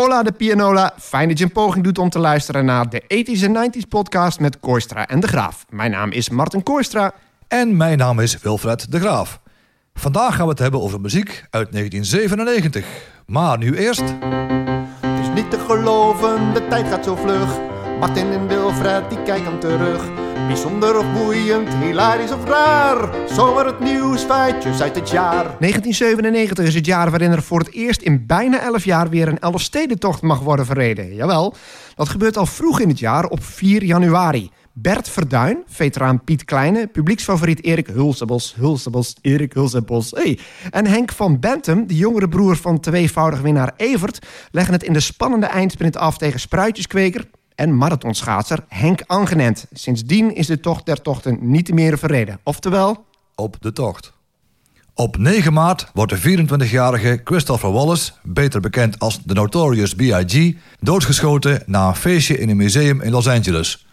Hola de Pianola, fijn dat je een poging doet om te luisteren naar de 80s en 90s podcast met Koistra en De Graaf. Mijn naam is Martin Koistra. En mijn naam is Wilfred De Graaf. Vandaag gaan we het hebben over muziek uit 1997. Maar nu eerst... Het is niet te geloven, de tijd gaat zo vlug. Martin en Wilfred, die kijken terug. Bijzonder of boeiend, hilarisch of raar. Zomaar het nieuws, feitjes uit het jaar. 1997 is het jaar waarin er voor het eerst in bijna 11 jaar weer een Elfstedentocht mag worden verreden. Jawel, dat gebeurt al vroeg in het jaar op 4 januari. Bert Verduin, veteraan Piet Kleine, publieksfavoriet Erik Hulsebos, Hulsebos, Erik Hulsebos, hey. en Henk van Bentum, de jongere broer van tweevoudig winnaar Evert, leggen het in de spannende eindsprint af tegen spruitjeskweker en marathonschaatser Henk Angenent. Sindsdien is de tocht der tochten niet meer verreden. Oftewel... Op de tocht. Op 9 maart wordt de 24-jarige Christopher Wallace, beter bekend als de Notorious B.I.G., doodgeschoten na een feestje in een museum in Los Angeles.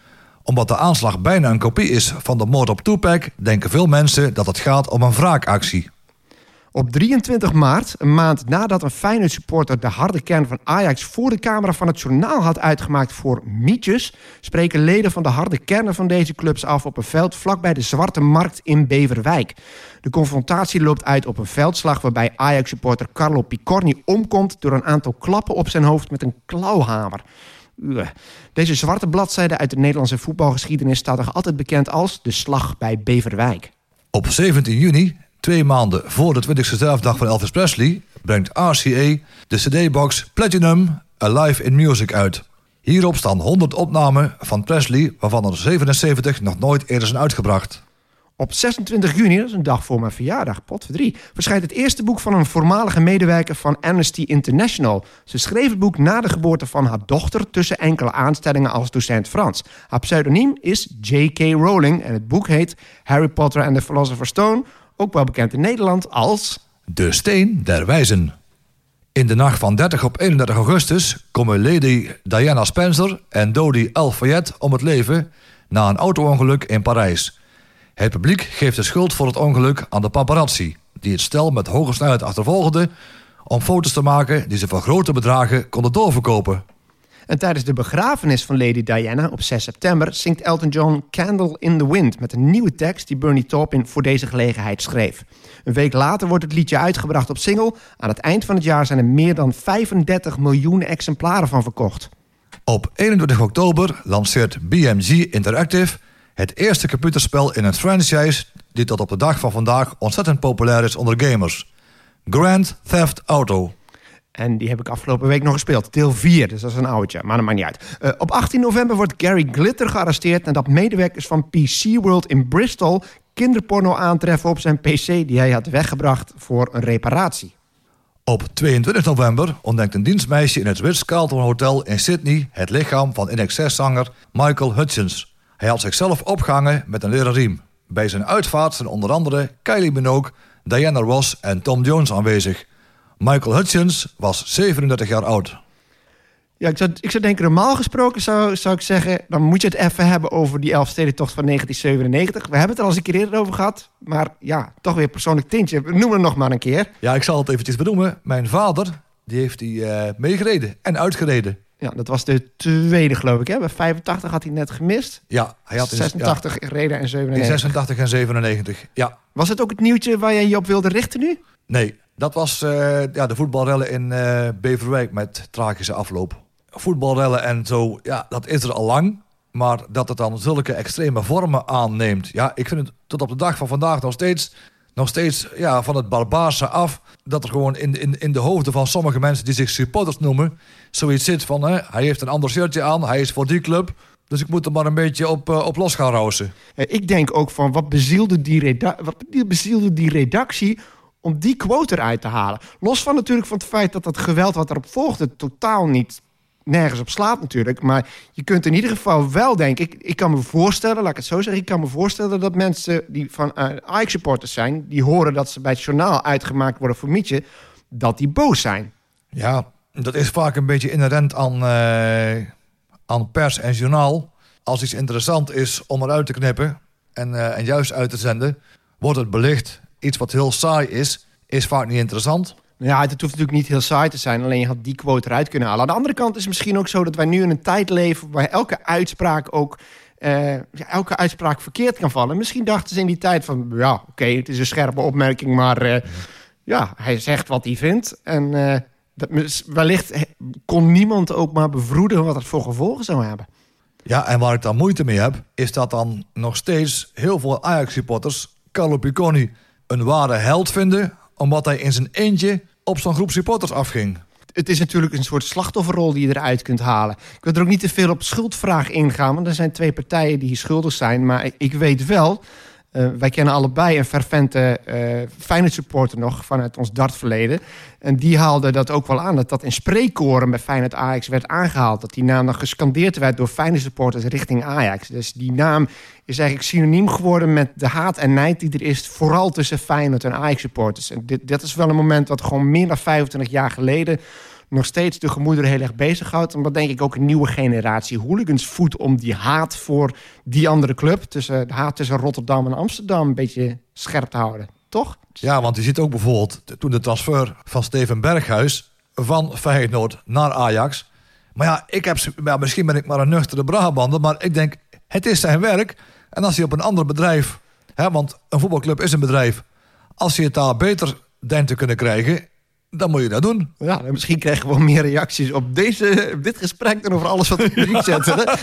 Omdat de aanslag bijna een kopie is van de moord op Tupac, denken veel mensen dat het gaat om een wraakactie. Op 23 maart, een maand nadat een Feyenoord supporter de harde kern van Ajax voor de camera van het journaal had uitgemaakt voor mietjes, spreken leden van de harde kernen van deze clubs af op een veld vlakbij de Zwarte Markt in Beverwijk. De confrontatie loopt uit op een veldslag waarbij Ajax-supporter Carlo Picorni omkomt door een aantal klappen op zijn hoofd met een klauwhamer. Deze zwarte bladzijde uit de Nederlandse voetbalgeschiedenis staat nog altijd bekend als de slag bij Beverwijk. Op 17 juni Twee maanden voor de 20e sterfdag van Elvis Presley brengt RCA de CD-box Platinum Alive in Music uit. Hierop staan 100 opnamen van Presley, waarvan er 77 nog nooit eerder zijn uitgebracht. Op 26 juni, dat is een dag voor mijn verjaardag, pot 3, verschijnt het eerste boek van een voormalige medewerker van Amnesty International. Ze schreef het boek na de geboorte van haar dochter tussen enkele aanstellingen als docent Frans. Haar pseudoniem is J.K. Rowling en het boek heet Harry Potter and the Philosopher's Stone ook wel bekend in Nederland als... De Steen der Wijzen. In de nacht van 30 op 31 augustus komen Lady Diana Spencer en Dodie L. Fayette om het leven na een auto-ongeluk in Parijs. Het publiek geeft de schuld voor het ongeluk aan de paparazzi, die het stel met hoge snelheid achtervolgden om foto's te maken die ze voor grote bedragen konden doorverkopen. En tijdens de begrafenis van Lady Diana op 6 september zingt Elton John Candle in the Wind met een nieuwe tekst die Bernie Taupin voor deze gelegenheid schreef. Een week later wordt het liedje uitgebracht op single. Aan het eind van het jaar zijn er meer dan 35 miljoen exemplaren van verkocht. Op 21 oktober lanceert BMG Interactive het eerste computerspel in het franchise die tot op de dag van vandaag ontzettend populair is onder gamers. Grand Theft Auto. En die heb ik afgelopen week nog gespeeld. Deel 4, dus dat is een oudje, maar dat maakt niet uit. Uh, op 18 november wordt Gary Glitter gearresteerd... nadat medewerkers van PC World in Bristol... kinderporno aantreffen op zijn PC... die hij had weggebracht voor een reparatie. Op 22 november ontdekt een dienstmeisje in het Ritz-Carlton Hotel in Sydney... het lichaam van INXS-zanger Michael Hutchins. Hij had zichzelf opgehangen met een leren riem. Bij zijn uitvaart zijn onder andere Kylie Minogue, Diana Ross en Tom Jones aanwezig... Michael Hutchins was 37 jaar oud. Ja, ik zou, ik zou denken, normaal gesproken zou, zou ik zeggen... dan moet je het even hebben over die Elfstedentocht van 1997. We hebben het er al eens een keer eerder over gehad. Maar ja, toch weer persoonlijk tintje. Noem het nog maar een keer. Ja, ik zal het eventjes benoemen. Mijn vader, die heeft die uh, meegereden en uitgereden. Ja, dat was de tweede, geloof ik. Hè? Bij 85 had hij net gemist. Ja, hij had 86 ja. reden en 97. In 86 en 97, ja. Was het ook het nieuwtje waar jij je op wilde richten nu? Nee, dat was uh, ja, de voetbalrellen in uh, Beverwijk met tragische afloop. Voetbalrellen en zo, ja, dat is er al lang. Maar dat het dan zulke extreme vormen aanneemt. Ja, ik vind het tot op de dag van vandaag nog steeds, nog steeds ja, van het barbaarse af. Dat er gewoon in, in, in de hoofden van sommige mensen die zich supporters noemen. zoiets zit van: hè, hij heeft een ander shirtje aan, hij is voor die club. Dus ik moet er maar een beetje op, uh, op los gaan rousen. Ik denk ook van: wat bezielde die, wat bezielde die redactie om die quote eruit te halen. Los van natuurlijk van het feit dat dat geweld wat erop volgde totaal niet nergens op slaat natuurlijk. Maar je kunt in ieder geval wel denken... Ik, ik kan me voorstellen, laat ik het zo zeggen... ik kan me voorstellen dat mensen die van uh, Ajax-supporters zijn... die horen dat ze bij het journaal uitgemaakt worden voor Mietje... dat die boos zijn. Ja, dat is vaak een beetje inherent aan, uh, aan pers en journaal. Als iets interessant is om eruit te knippen... en, uh, en juist uit te zenden, wordt het belicht iets wat heel saai is, is vaak niet interessant. Ja, het hoeft natuurlijk niet heel saai te zijn. Alleen je had die quote eruit kunnen halen. Aan de andere kant is het misschien ook zo dat wij nu in een tijd leven... waar elke uitspraak ook... eh, ja, elke uitspraak verkeerd kan vallen. Misschien dachten ze in die tijd van... ja, oké, het is een scherpe opmerking... maar eh, ja, hij zegt wat hij vindt. En eh, dat, wellicht kon niemand ook maar bevroeden... wat het voor gevolgen zou hebben. Ja, en waar ik dan moeite mee heb, is dat dan nog steeds heel veel Ajax-supporters Carlo Picconi een ware held vinden, omdat hij in zijn eentje op zo'n groep supporters afging. het is natuurlijk een soort slachtofferrol die je eruit kunt halen. Ik wil er ook niet te veel op schuldvraag ingaan, want er zijn twee partijen die schuldig zijn. Maar ik weet wel, eh, wij kennen allebei een fervente eh Feyenoord supporter nog vanuit ons dartverleden. En die haalde dat ook wel aan, dat dat in spreekkoren bij Feyenoord Ajax werd aangehaald. Dat die naam dan gescandeerd werd door Feyenoord supporters richting Ajax. Dus die naam is eigenlijk synoniem geworden met de haat en nijd die er is, vooral tussen Feyenoord en Ajax supporters. En dit, dit is wel een moment wat gewoon meer dan 25 jaar geleden nog steeds de gemoederen heel erg bezighoudt. Omdat denk ik ook een nieuwe generatie hooligans voedt om die haat voor die andere club, tussen, de haat tussen Rotterdam en Amsterdam, een beetje scherp te houden. Toch? Ja, want je ziet ook bijvoorbeeld toen de transfer van Steven Berghuis van Feyenoord naar Ajax. Maar ja, ik heb, ja, misschien ben ik maar een nuchtere Brabander, maar ik denk, het is zijn werk. En als hij op een ander bedrijf, hè, want een voetbalclub is een bedrijf, als je het daar beter denkt te kunnen krijgen, dan moet je dat doen. Ja, en misschien krijgen we wel meer reacties op, deze, op dit gesprek dan over alles wat we erin zetten.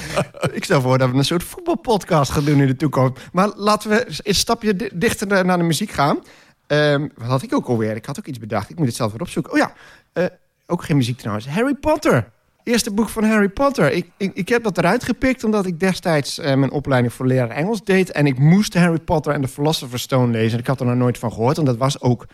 ik stel voor dat we een soort voetbalpodcast gaan doen in de toekomst. Maar laten we een stapje di- dichter naar naar de muziek gaan. Ehm, wat had ik ook alweer? Ik had ook iets bedacht. Ik moet het zelf weer opzoeken. Oh ja, eh, ook geen muziek trouwens. Harry Potter. Eerste boek van Harry Potter. Ik, ik, ik heb dat eruit gepikt omdat ik destijds eh, mijn opleiding voor leraar Engels deed. En ik moest Harry Potter en de Philosopher's Stone lezen. Ik had er nog nooit van gehoord. En dat was ook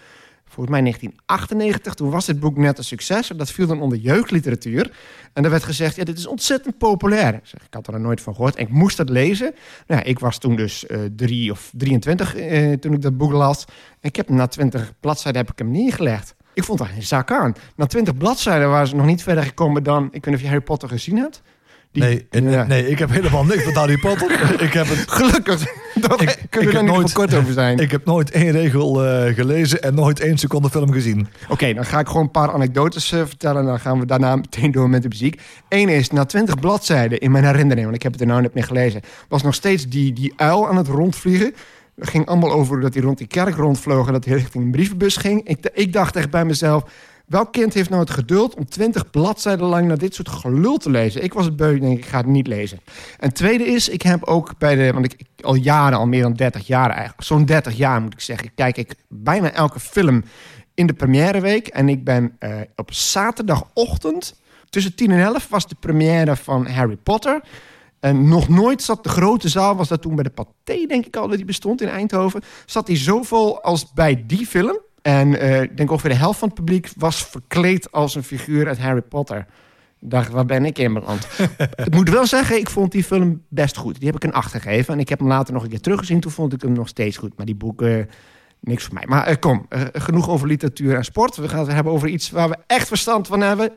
volgens mij 1998. Toen was dit boek net een succes. En dat viel dan onder jeugdliteratuur. En er werd gezegd, ja, dit is ontzettend populair. Ik, zeg, ik had er nog nooit van gehoord. En ik moest dat lezen. Nou, ik was toen dus eh drie of 23 eh, toen ik dat boek las. En ik heb na 20 bladzijden heb ik hem neergelegd. Ik vond er geen zak aan. Na 20 bladzijden waren ze nog niet verder gekomen dan... Ik weet niet of je Harry Potter gezien hebt. Die- Nee, Ja. nee, ik heb helemaal niks met Harry Potter. ik heb het Gelukkig. Daar Ik- kunnen we er nooit- kort over zijn. Ik heb nooit één regel eh, gelezen en nooit één seconde film gezien. Oké, dan ga ik gewoon een paar anekdotes eh, vertellen. En dan gaan we daarna meteen door met de muziek. Eén is, na twintig bladzijden in mijn herinnering... want ik heb het er nou net mee gelezen... was nog steeds die, die uil aan het rondvliegen. Het ging allemaal over dat hij rond die kerk rondvloog... en dat hij richting een brievenbus ging. Ik, ik dacht echt bij mezelf... welk kind heeft nou het geduld om twintig bladzijden lang... naar dit soort gelul te lezen? Ik was het beu, denk ik ga het niet lezen. En tweede is, ik heb ook bij de... want ik, al jaren, al meer dan 30 jaar eigenlijk... zo'n 30 jaar moet ik zeggen... kijk ik bijna elke film in de premièreweek. En ik ben eh, op zaterdagochtend tussen 10 en 11 was de première van Harry Potter. En nog nooit zat de grote zaal, was dat toen bij de Pathé, denk ik al, dat die bestond in Eindhoven. Zat die zo vol als bij die film. En eh, ik denk ongeveer de helft van het publiek was verkleed als een figuur uit Harry Potter. Ik dacht, waar ben ik in beland? ik moet wel zeggen, ik vond die film best goed. Die heb ik een 8 gegeven. En ik heb hem later nog een keer teruggezien. Toen vond ik hem nog steeds goed. Maar die boeken, niks voor mij. Maar eh, kom, eh, genoeg over literatuur en sport. We gaan het hebben over iets waar we echt verstand van hebben.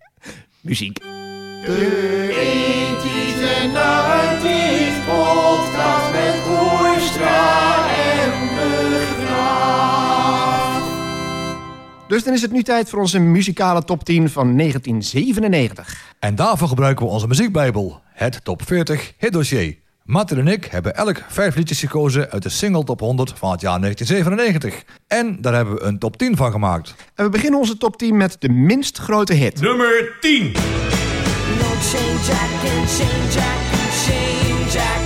Muziek. De Ethisch en Nineties podcast met Dus dan is het nu tijd voor onze muzikale top 10 van 1997. En daarvoor gebruiken we onze muziekbijbel, het Top 40 Hit Dossier. Martin en ik hebben elk vijf liedjes gekozen uit de single top 100 van het jaar 1997. En daar hebben we een top 10 van gemaakt. En we beginnen onze top 10 met de minst grote hit. Nummer 10. No change, I can change, I can change, I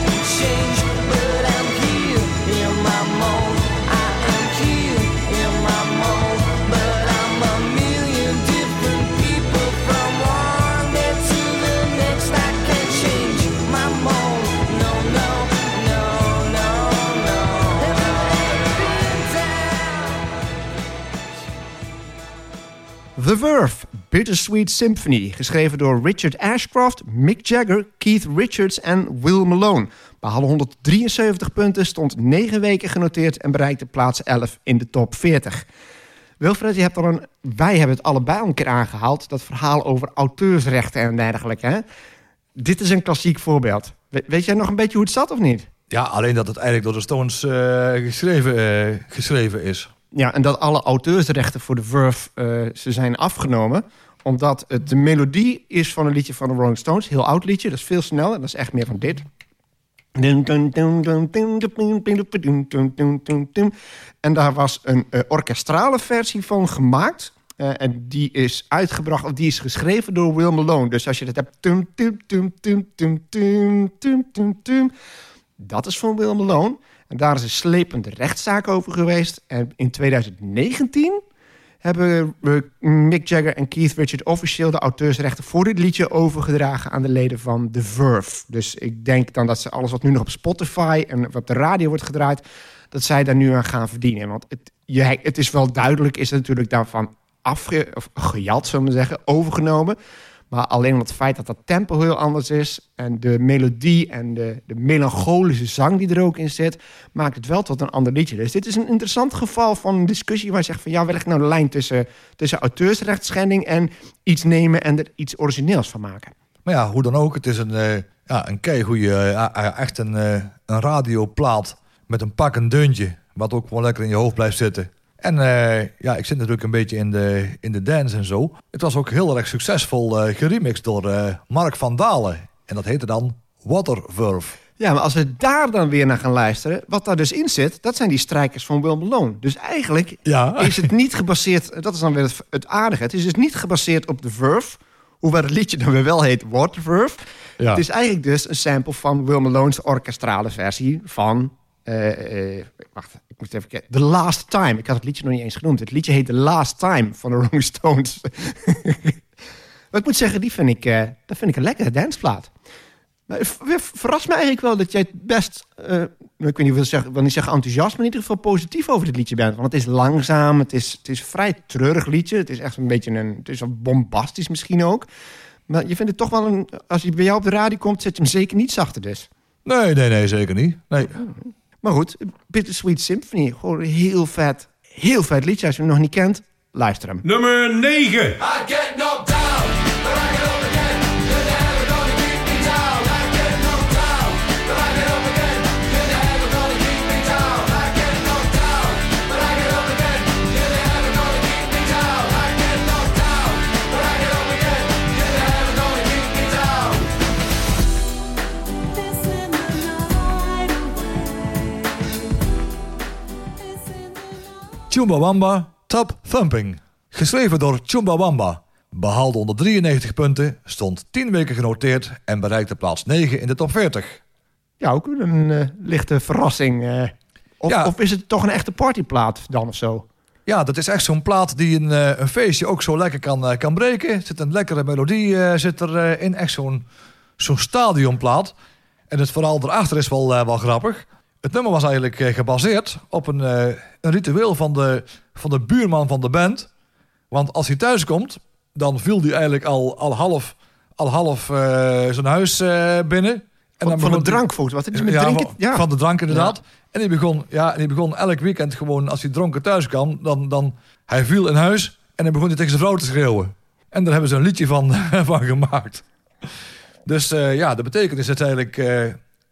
The Verve, Bittersweet Symphony. Geschreven door Richard Ashcroft, Mick Jagger, Keith Richards en Will Malone. Behaalde 173 punten, stond 9 weken genoteerd... en bereikte plaats 11 in de top 40. Wilfred, je hebt al een, wij hebben het allebei al een keer aangehaald... dat verhaal over auteursrechten en dergelijke. Hè? Dit is een klassiek voorbeeld. We- weet jij nog een beetje hoe het zat of niet? Ja, alleen dat het eigenlijk door de Stones eh, geschreven, eh, geschreven is ja, en dat alle auteursrechten voor de Verf ze zijn afgenomen omdat het, de melodie is van een liedje van de Rolling Stones. Heel oud liedje, dat is veel sneller. Dat is echt meer van dit. En daar was een uh, orkestrale versie van gemaakt. En die is uitgebracht, of die is geschreven door Will Malone. Dus als je dat hebt... Dat is van Will Malone. En daar is een slepende rechtszaak over geweest. En in 2019 hebben Mick Jagger en Keith Richard officieel de auteursrechten voor dit liedje overgedragen aan de leden van The Verve. Dus ik denk dan dat ze alles wat nu nog op Spotify en wat de radio wordt gedraaid, dat zij daar nu aan gaan verdienen. Want het, je, het is wel duidelijk, is natuurlijk daarvan afge, of gejat, zullen we zeggen, overgenomen. Maar alleen om het feit dat dat tempo heel anders is... en de melodie en de, de melancholische zang die er ook in zit... maakt het wel tot een ander liedje. Dus dit is een interessant geval van een discussie... waar je zegt van ja, waar ligt nou de lijn tussen, tussen auteursrechtschending... en iets nemen en er iets origineels van maken? Maar ja, hoe dan ook, het is een, uh, ja, een keigoeie, uh, echt een, een radioplaat met een pak en deuntje... wat ook gewoon lekker in je hoofd blijft zitten... En uh, ja, ik zit natuurlijk een beetje in de, in de dance en zo. Het was ook heel erg succesvol uh, geremixed door uh, Mark van Dalen. En dat heette dan Waterverve. Ja, maar als we daar dan weer naar gaan luisteren... wat daar dus in zit, dat zijn die strijkers van Will Malone. Dus eigenlijk ja. is het niet gebaseerd... dat is dan weer het, het, aardige. Het is dus niet gebaseerd op de verve... hoewel het liedje dan weer wel heet Waterverve. Ja. Het is eigenlijk dus een sample van Will Malone's orkestrale versie van... wacht, moest even kijken. The Last Time. Ik had het liedje nog niet eens genoemd. Het liedje heet The Last Time van de Rolling Stones. maar ik moet zeggen, die vind ik, uh, dat vind ik een lekkere danceplaat. Maar het verrast me eigenlijk wel dat jij best, uh, ik weet niet, wil, zeggen, wil niet zeggen enthousiast, maar in ieder geval positief over dit liedje bent. Want het is langzaam, het is, het is een vrij treurig liedje. Het is echt een beetje een, het is wel bombastisch misschien ook. Maar je vindt het toch wel een, als hij bij jou op de radio komt, zet je hem zeker niet zachter dus. Nee, nee, nee, zeker niet. Nee. Maar goed, Bittersweet Symphony. Gewoon een heel vet, heel vet liedje. Als je hem nog niet kent, luister hem. Nummer 9. I get knocked down, Chumbawamba Top Thumping. Geschreven door Chumbawamba. Behaalde 193 punten, stond 10 weken genoteerd en bereikte plaats 9 in de top 40. Ja, ook een uh, lichte verrassing. Uh, of, Ja. of is het toch een echte partyplaat dan of zo? Ja, dat is echt zo'n plaat die een, eh, een feestje ook zo lekker kan, eh, kan breken. Er zit een lekkere melodie eh, zit erin. echt zo'n zo'n stadionplaat. En het verhaal erachter is wel, eh, wel grappig. Het nummer was eigenlijk eh, gebaseerd op een, eh, een ritueel van de, van de buurman van de band. Want als hij thuis komt, dan viel hij eigenlijk al, al half, al half eh, zijn huis binnen. En Van, van begon een hij- drankfoto. Wat is met ja, drinken? van, Ja. van de drank inderdaad. En die begon, ja, die begon elk weekend gewoon, als hij dronken thuis kwam, dan, dan hij viel in huis en dan begon hij tegen zijn vrouw te schreeuwen. En daar hebben ze een liedje van, van gemaakt. Dus ja, de betekenis is eigenlijk,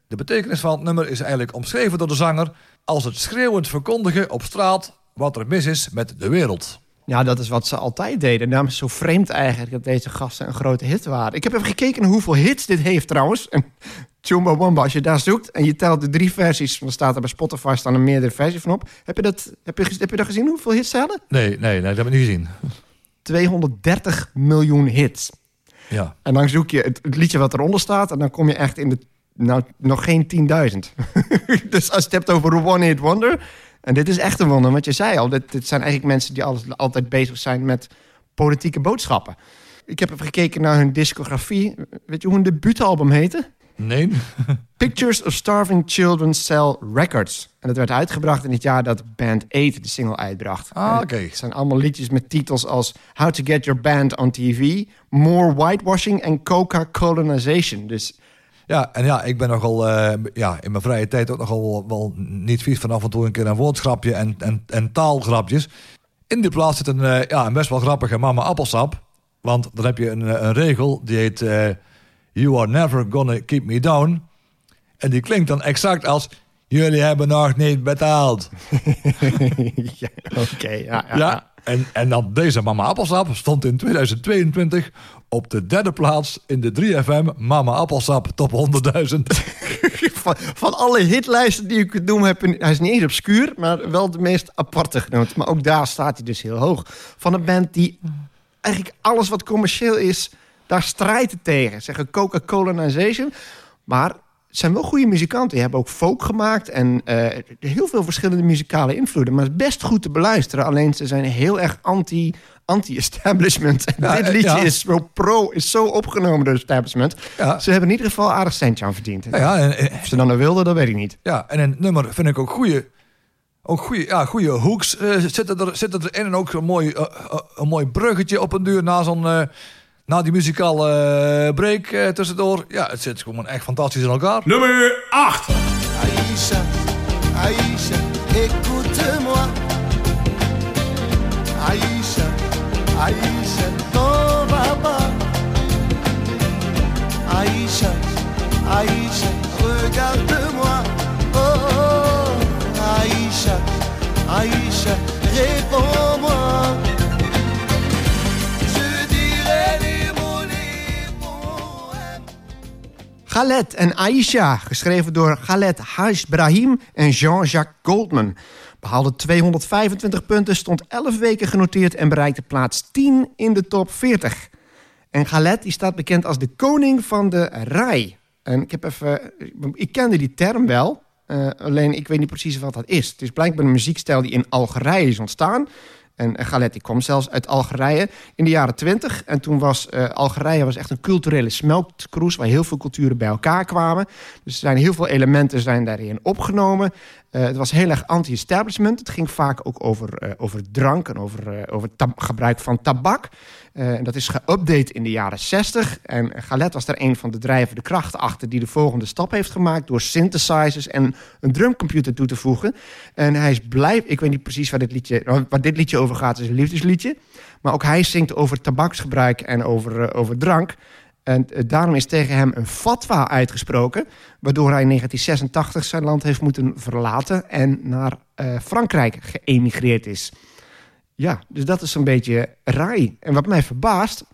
de betekenis van het nummer is eigenlijk omschreven door de zanger als het schreeuwend verkondigen op straat wat er mis is met de wereld. Ja, dat is wat ze altijd deden. En daarom is zo vreemd eigenlijk dat deze gasten een grote hit waren. Ik heb even gekeken hoeveel hits dit heeft trouwens. En Chumbawamba, als je daar zoekt en je telt de drie versies... dan staat er bij Spotify staan er meerdere versies van op. Heb je dat, heb je, heb je dat gezien, hoeveel hits ze hadden? Nee, nee, nee, dat heb ik niet gezien. 230 miljoen hits. Ja. En dan zoek je het, het liedje wat eronder staat... en dan kom je echt in de, nou, nog geen 10.000. dus als je het hebt over een one-hit wonder... en dit is echt een wonder, want je zei al... dit, dit zijn eigenlijk mensen die alles, altijd bezig zijn met politieke boodschappen. Ik heb even gekeken naar hun discografie. Weet je hoe hun debuutalbum heette? Nee? Pictures of Starving Children Sell Records. En dat werd uitgebracht in het jaar dat Band 8 de single uitbracht. Ah, oké. Het zijn allemaal liedjes met titels als How to Get Your Band on TV, More Whitewashing en Coca Colonization. Dus Ja, en ja, ik ben nogal eh, ja, in mijn vrije tijd ook nogal wel niet vies van af en toe een keer een woordgrapje en, en, en taalgrapjes. In die plaats zit een, eh, ja, een best wel grappige mama appelsap. Want dan heb je een, eh, een regel die heet You are never gonna keep me down. En die klinkt dan exact als Jullie hebben nog niet betaald. ja, Oké, ja, ja. Ja, en, en dan deze Mama Appelsap stond in 2022 op de derde plaats in de 3FM Mama Appelsap top 100.000. Van, van alle hitlijsten die ik noemen, heb hij is niet eens obscuur, maar wel de meest aparte genoemd. Maar ook daar staat hij dus heel hoog. Van een band die eigenlijk alles wat commercieel is, daar strijdt tegen. Zeggen Coca-Cola Maar zijn wel goede muzikanten. Die hebben ook folk gemaakt en eh, heel veel verschillende muzikale invloeden. Maar het is best goed te beluisteren. Alleen ze zijn heel erg anti, anti-establishment. Ja, dit eh, liedje ja. is zo pro, is zo opgenomen door het establishment. Ja. Ze hebben in ieder geval aardig centje aan verdiend. Ja, en, en- Of ze dan nou wilden, dat weet ik niet. ja, en het nummer vind ik ook goede, ook goede, ja, goede hooks eh, zitten, er, zitten erin. En ook een mooi, eh, eh, een mooi bruggetje op een duur na zo'n... na die muzikale eh, break eh, tussendoor. Ja, het zit gewoon echt fantastisch in elkaar. Nummer 8. Aïcha, Aïcha, écoute-moi. Aïcha, Aïcha, t'en vas pas. Aïcha, Aïcha, regarde-moi. Oh, oh, Aïcha, Aïcha, réponds-moi. Galet en Aisha, geschreven door Galet Haj Brahim en Jean-Jacques Goldman. Behaalde 225 punten, stond 11 weken genoteerd en bereikte plaats 10 in de top 40. En Galet die staat bekend als de koning van de rai. En ik, heb even, ik kende die term wel, eh, alleen ik weet niet precies wat dat is. Het is blijkbaar een muziekstijl die in Algerije is ontstaan. En eh, Galet die kwam zelfs uit Algerije in de jaren 20. En toen was eh, Algerije was echt een culturele smeltkroes... waar heel veel culturen bij elkaar kwamen. Dus er zijn heel veel elementen zijn daarin opgenomen. Eh, het was heel erg anti-establishment. Het ging vaak ook over, over drank en over, over gebruik van tabak. Eh, en dat is geüpdate in de jaren 60. En Galet was daar een van de drijvende krachten achter... die de volgende stap heeft gemaakt... door synthesizers en een drumcomputer toe te voegen. En hij is blij... Ik weet niet precies waar dit liedje, waar dit liedje over gaat. Is een liefdesliedje. Maar ook hij zingt over tabaksgebruik en over, eh, over drank. En eh, daarom is tegen hem een fatwa uitgesproken... waardoor hij in 1986 zijn land heeft moeten verlaten... en naar Frankrijk geëmigreerd is. Ja, dus dat is een beetje raai. En wat mij verbaast...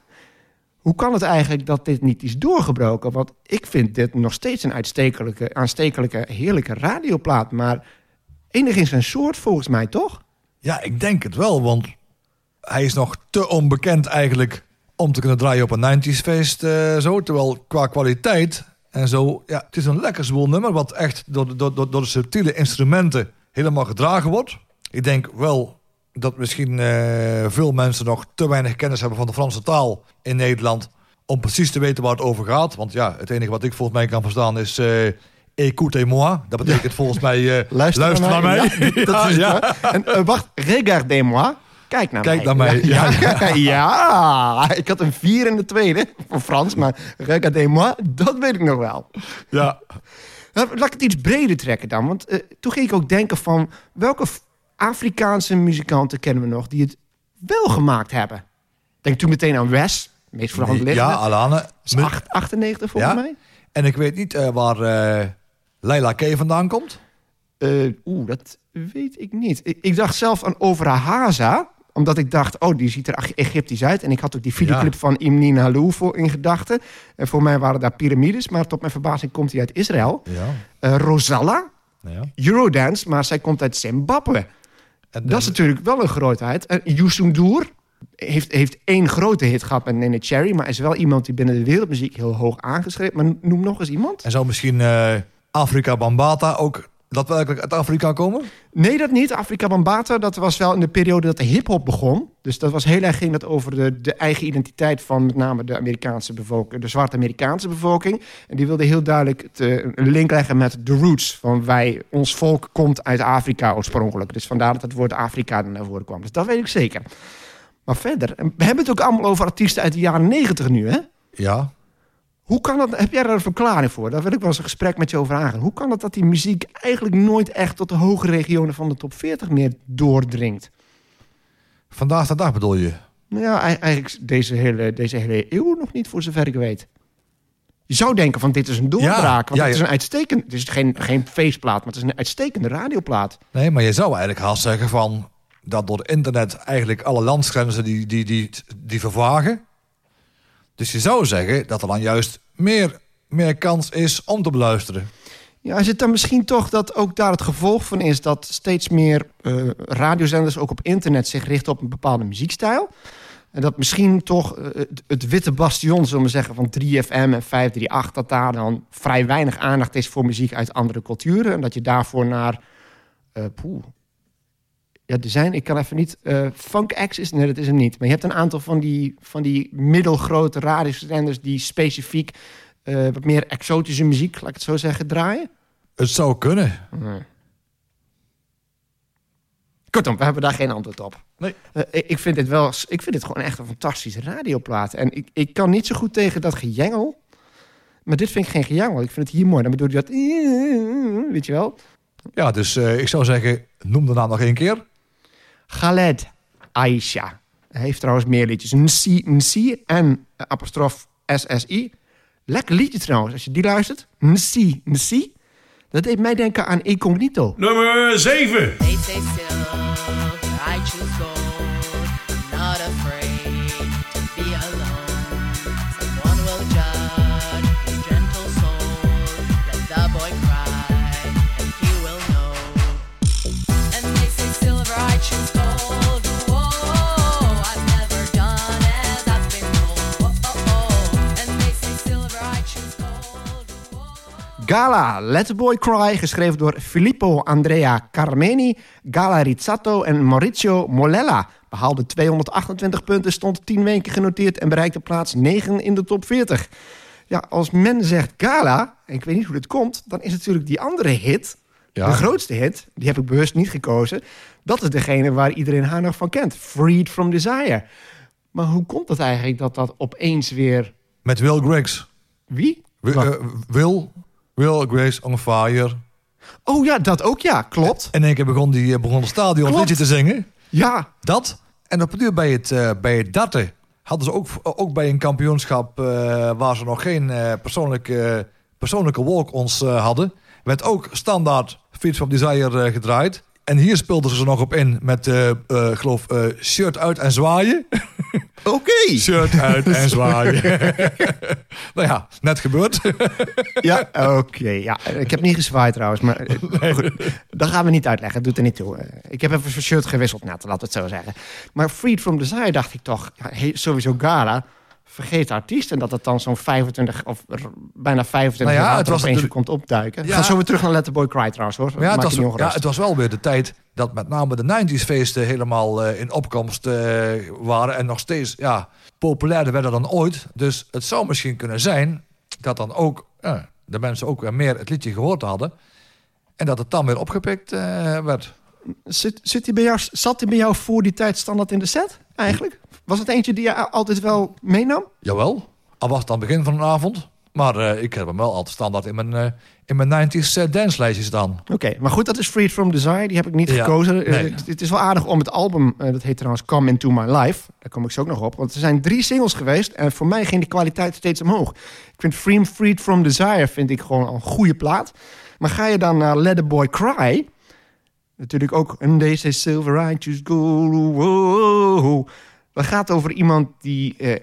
hoe kan het eigenlijk dat dit niet is doorgebroken? Want ik vind dit nog steeds een uitstekelijke, aanstekelijke, heerlijke radioplaat... maar enig in zijn soort volgens mij, toch? Ja, ik denk het wel, want hij is nog te onbekend eigenlijk om te kunnen draaien op een 90s feest. eh, zo. Terwijl qua kwaliteit en zo, ja, het is een lekker zwoel nummer wat echt door, door, door, door de subtiele instrumenten helemaal gedragen wordt. Ik denk wel dat misschien eh, veel mensen nog te weinig kennis hebben van de Franse taal in Nederland om precies te weten waar het over gaat. Want ja, het enige wat ik volgens mij kan verstaan is eh écoutez-moi. Dat betekent volgens mij eh, Luister, naar mij. Ja, dat is Ja. En wacht, regardez-moi. Kijk naar Kijk mij. naar mij, Ja, ja. ja. ik had een vier in de tweede voor Frans, maar regardez-moi, dat weet ik nog wel. ja. Laat ik het iets breder trekken dan. Want toen ging ik ook denken van... welke Afrikaanse muzikanten kennen we nog... die het wel gemaakt hebben? Denk toen meteen aan Wes. Meest voor de hand liggende. Ja, Alane. Dat is acht- 98 volgens Ja. mij. En ik weet niet eh, waar eh Leila K. vandaan komt. Eh, Oeh, dat weet ik niet. Ik, ik dacht zelf aan Ovra Haza. Omdat ik dacht, oh, die ziet er Egyptisch uit. En ik had ook die videoclip Ja. van Imnin Halou voor in gedachten. En voor mij waren daar piramides. Maar tot mijn verbazing komt hij uit Israël. Ja. Rosalla, ja. Eurodance. Maar zij komt uit Zimbabwe. En, Dat is natuurlijk wel een grootheid. En Youssou N'Dour heeft, heeft één grote hit gehad met Nene Cherry... maar is wel iemand die binnen de wereldmuziek heel hoog aangeschreven. Maar noem nog eens iemand. en zou misschien eh, Afrika Bambata ook daadwerkelijk uit Afrika komen? Nee, dat niet. Afrika Bambata, dat was wel in de periode dat de hip-hop begon. Dus dat was heel erg ging dat over de, de eigen identiteit van met name de Amerikaanse bevolking, de zwarte Amerikaanse bevolking. En die wilde heel duidelijk het, eh, een link leggen met de roots. Van wij, ons volk komt uit Afrika oorspronkelijk. Dus vandaar dat het woord Afrika naar voren kwam. Dus dat weet ik zeker. Maar verder, we hebben het ook allemaal over artiesten uit de jaren negentig nu, hè? Ja. Hoe kan dat? Heb jij daar een verklaring voor? Daar wil ik wel eens een gesprek met je over aangaan. Hoe kan het dat die muziek eigenlijk nooit echt tot de hoge regionen van de top 40 meer doordringt? Vandaag de dag bedoel je? Nou ja, ei- eigenlijk deze hele, deze hele eeuw nog niet, voor zover ik weet. Je zou denken van dit is een doorbraak. Ja, want ja, het is een uitstekend... Het is geen, geen feestplaat, maar het is een uitstekende radioplaat. Nee, maar je zou eigenlijk haast zeggen van... dat door het internet eigenlijk alle landsgrenzen die, die, die, die vervagen. Dus je zou zeggen dat er dan juist meer, meer kans is om te beluisteren. Ja, is het dan misschien toch dat ook daar het gevolg van is... dat steeds meer eh, radiozenders ook op internet zich richten op een bepaalde muziekstijl? En dat misschien toch eh, het, witte bastion, zullen we zeggen, van 3FM en 538... dat daar dan vrij weinig aandacht is voor muziek uit andere culturen. En dat je daarvoor naar... eh. Ja, er zijn, ik kan even niet... eh Funk X is... Nee, dat is hem niet. Maar je hebt een aantal van die, van die middelgrote radiozenders... die specifiek eh, wat meer exotische muziek, laat ik het zo zeggen, draaien. Het zou kunnen. Kortom, we hebben daar geen antwoord op. Nee. Eh, ik ik vind dit wel, ik vind dit gewoon echt een fantastische radioplaat. En ik, ik kan niet zo goed tegen dat gejengel. Maar dit vind ik geen gejengel. Ik vind het hier mooi. Dan bedoel je dat... Weet je wel? Ja, dus ik zou zeggen, noem de naam nog één keer. Khaled Aisha. Hij heeft trouwens meer liedjes. Nsi, Nsi en eh, apostrof SSI. Lekker liedje trouwens, als je die luistert. Nsi, Nsi. Dat deed mij denken aan Incognito. Nummer 7. They say still, I choose gold. Gala, Let the Boy Cry, geschreven door Filippo Andrea Carmeni, Gala Rizzato en Maurizio Molella. Behaalde 228 punten, stond 10 weken genoteerd en bereikte plaats 9 in de top 40. Ja, als men zegt Gala, en ik weet niet hoe dit komt, dan is natuurlijk die andere hit, Ja. de grootste hit, die heb ik bewust niet gekozen. Dat is degene waar iedereen haar nog van kent. Freed from Desire. Maar hoe komt het eigenlijk dat dat opeens weer... Met Will Griggs. Wie? Wi- Wacht. eh, Will, Will Griggs on fire. oh ja, dat ook ja, klopt. In één keer begon, die, eh, begon het stadion Klopt. liedje te zingen. Ja, Dat. En op het duur bij het, eh, bij het darten hadden ze ook, ook bij een kampioenschap eh, waar ze nog geen persoonlijke, persoonlijke walk-ons hadden, werd ook standaard Feeds from Desire gedraaid. En hier speelden ze ze nog op in met, geloof, shirt uit en zwaaien. oké. Shirt uit en zwaaien. nou ja, net gebeurd. Ja, oké. ja. Ik heb niet gezwaaid trouwens, maar eh, goed, dat gaan we niet uitleggen. Dat doet er niet toe. Ik heb even van shirt gewisseld net, laten we het zo zeggen. Maar Freed from Desire dacht ik toch, ja, sowieso Gala, vergeet artiest. En dat het dan zo'n 25 of bijna 25 Nou ja, jaar het was opeens komt opduiken. Ja. Ga zo weer terug naar Let the Boy Cry trouwens hoor. Ja, het was, ja, het was wel weer de tijd dat met name de 90s feesten helemaal eh, in opkomst eh, waren. En nog steeds ja, populairder werden dan ooit. Dus het zou misschien kunnen zijn dat dan ook ja, de mensen ook weer meer het liedje gehoord hadden. En dat het dan weer opgepikt eh, werd. Zit, zit die bij jou, zat hij bij jou voor die tijd standaard in de set eigenlijk? Was het eentje die je altijd wel meenam? Jawel, al was het aan het begin van de avond. Maar eh, ik heb hem wel altijd standaard in mijn, eh, in mijn 90s uh, danslijstjes staan. Oké, maar goed, dat is Freed from Desire. Die heb ik niet Ja, gekozen. Eh, nee. het, het is wel aardig om het album, eh, dat heet trouwens Come Into My Life. Daar kom ik zo ook nog op. Want er zijn drie singles geweest en voor mij ging de kwaliteit steeds omhoog. Ik vind Free Freed from Desire vind ik gewoon een goede plaat. Maar ga je dan naar Let the Boy Cry... Natuurlijk ook And They Say Silver Choose Gold. Dat gaat over iemand die eh,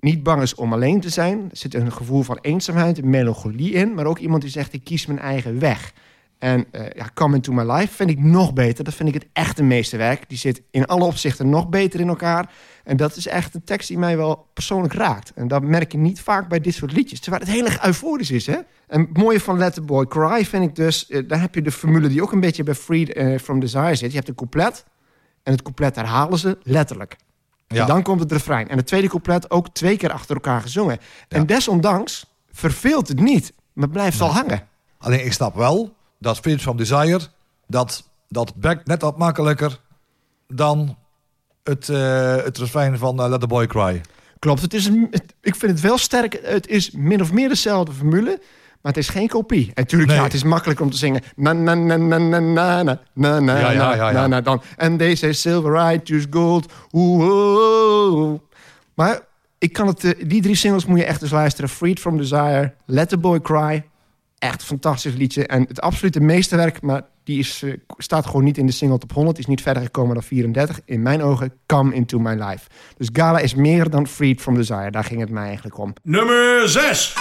niet bang is om alleen te zijn. Er zit een gevoel van eenzaamheid, een melancholie in. Maar ook iemand die zegt, ik kies mijn eigen weg. En eh ja, Come Into My Life vind ik nog beter. Dat vind ik het echte meesterwerk. Die zit in alle opzichten nog beter in elkaar. En dat is echt een tekst die mij wel persoonlijk raakt. En dat merk je niet vaak bij dit soort liedjes. Terwijl het heel erg euforisch is, hè? En het mooie van Let the Boy Cry vind ik dus... eh, daar heb je de formule die ook een beetje bij Freed eh, From Desire zit. Je hebt een couplet. En het couplet herhalen ze letterlijk. Ja. En dan komt het refrein. En het tweede couplet ook twee keer achter elkaar gezongen. En desondanks verveelt het niet. Maar blijft wel hangen. Alleen ik snap wel dat Spirits from Desire, dat, dat net wat makkelijker dan het, eh het refrein van eh, Let the Boy Cry. Klopt, het is een, het- ik vind het wel sterk. Het is min of meer dezelfde formule, maar het is geen kopie. En natuurlijk, Nee. ja, het is makkelijker om te zingen. Na na na na na na na na na Ja, ja, na, ja, ja. na, na, dan. They say silver, choose gold. Oeh, oeh, oeh. Maar ik kan het, eh, die drie singles moet je echt eens luisteren. Freed from Desire, Let the Boy Cry. Echt fantastisch liedje. En het absolute meesterwerk, maar die is, eh, staat gewoon niet in de single top 100. Die is niet verder gekomen dan 34. In mijn ogen, Come Into My Life. Dus Gala is meer dan Freed from Desire. Daar ging het mij eigenlijk om. Nummer 6.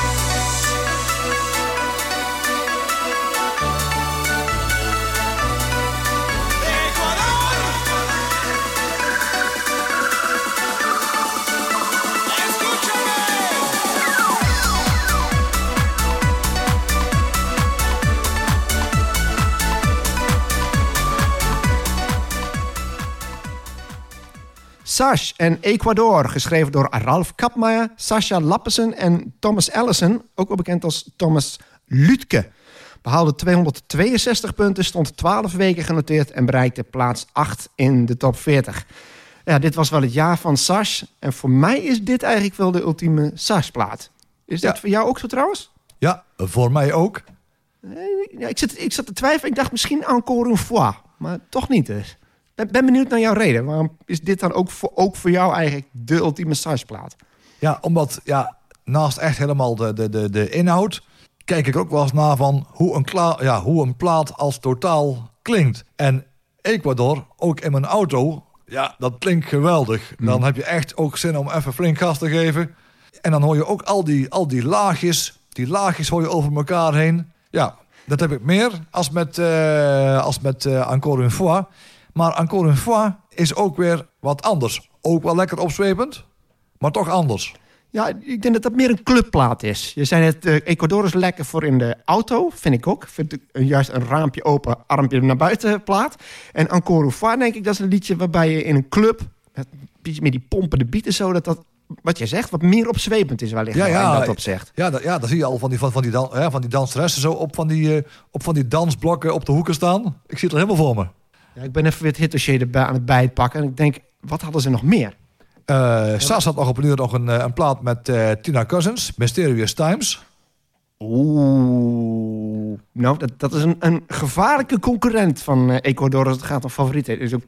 Sash en Ecuador, geschreven door Ralf Kapmeijer, Sascha Lappesen en Thomas Allison, ook wel bekend als Thomas Lutke. Behaalde 262 punten, stond 12 weken genoteerd en bereikte plaats 8 in de top 40. Ja, dit was wel het jaar van Sash. En voor mij is dit eigenlijk wel de ultieme Sash-plaat. Is dat Ja. voor jou ook zo trouwens? Ja, voor mij ook. Ik, zit, ik zat te twijfelen. Ik dacht misschien encore une fois. Maar toch niet dus. Ben, ben benieuwd naar jouw reden. Waarom is dit dan ook voor, ook voor jou eigenlijk de ultieme Sash-plaat? Ja, omdat ja, naast echt helemaal de, de, de, de inhoud... kijk ik ook wel eens naar van hoe een, kla ja, hoe een plaat als totaal klinkt. En Ecuador, ook in mijn auto, ja, dat klinkt geweldig. Dan heb je echt ook zin om even flink gas te geven. En dan hoor je ook al die, al die laagjes. Die laagjes hoor je over elkaar heen. Ja, dat heb ik meer als met, eh, als met eh, Encore une fois. Maar Encore une fois is ook weer wat anders. Ook wel lekker opzwepend, maar toch anders. Ja, ik denk dat dat meer een clubplaat is. Je zei net, eh, Ecuador is lekker voor in de auto, vind ik ook. Vind ik juist een raampje open, armpje naar buiten plaat. En Encore denk ik, dat is een liedje waarbij je in een club... met een beetje meer die pompen, de beat en zo... dat dat, wat je zegt, wat meer opzwepend is wellicht. Ja, ja. dat opzicht. Ja, dat, ja, dan zie je al van die, van, van die, dan, hè, van die danseressen zo op van die, eh, op van die dansblokken op de hoeken staan. Ik zie het er helemaal voor me. Ja, ik ben even weer het hitdossier erbij aan het bijpakken. En ik denk, wat hadden ze nog meer? Eh Sas had nog op een uur nog een, eh, een plaat met eh, Tina Cousins, Mysterious Times. Oeh. Nou, dat, dat is een, een gevaarlijke concurrent van eh, Ecuador als het gaat om favorieten. Is ook...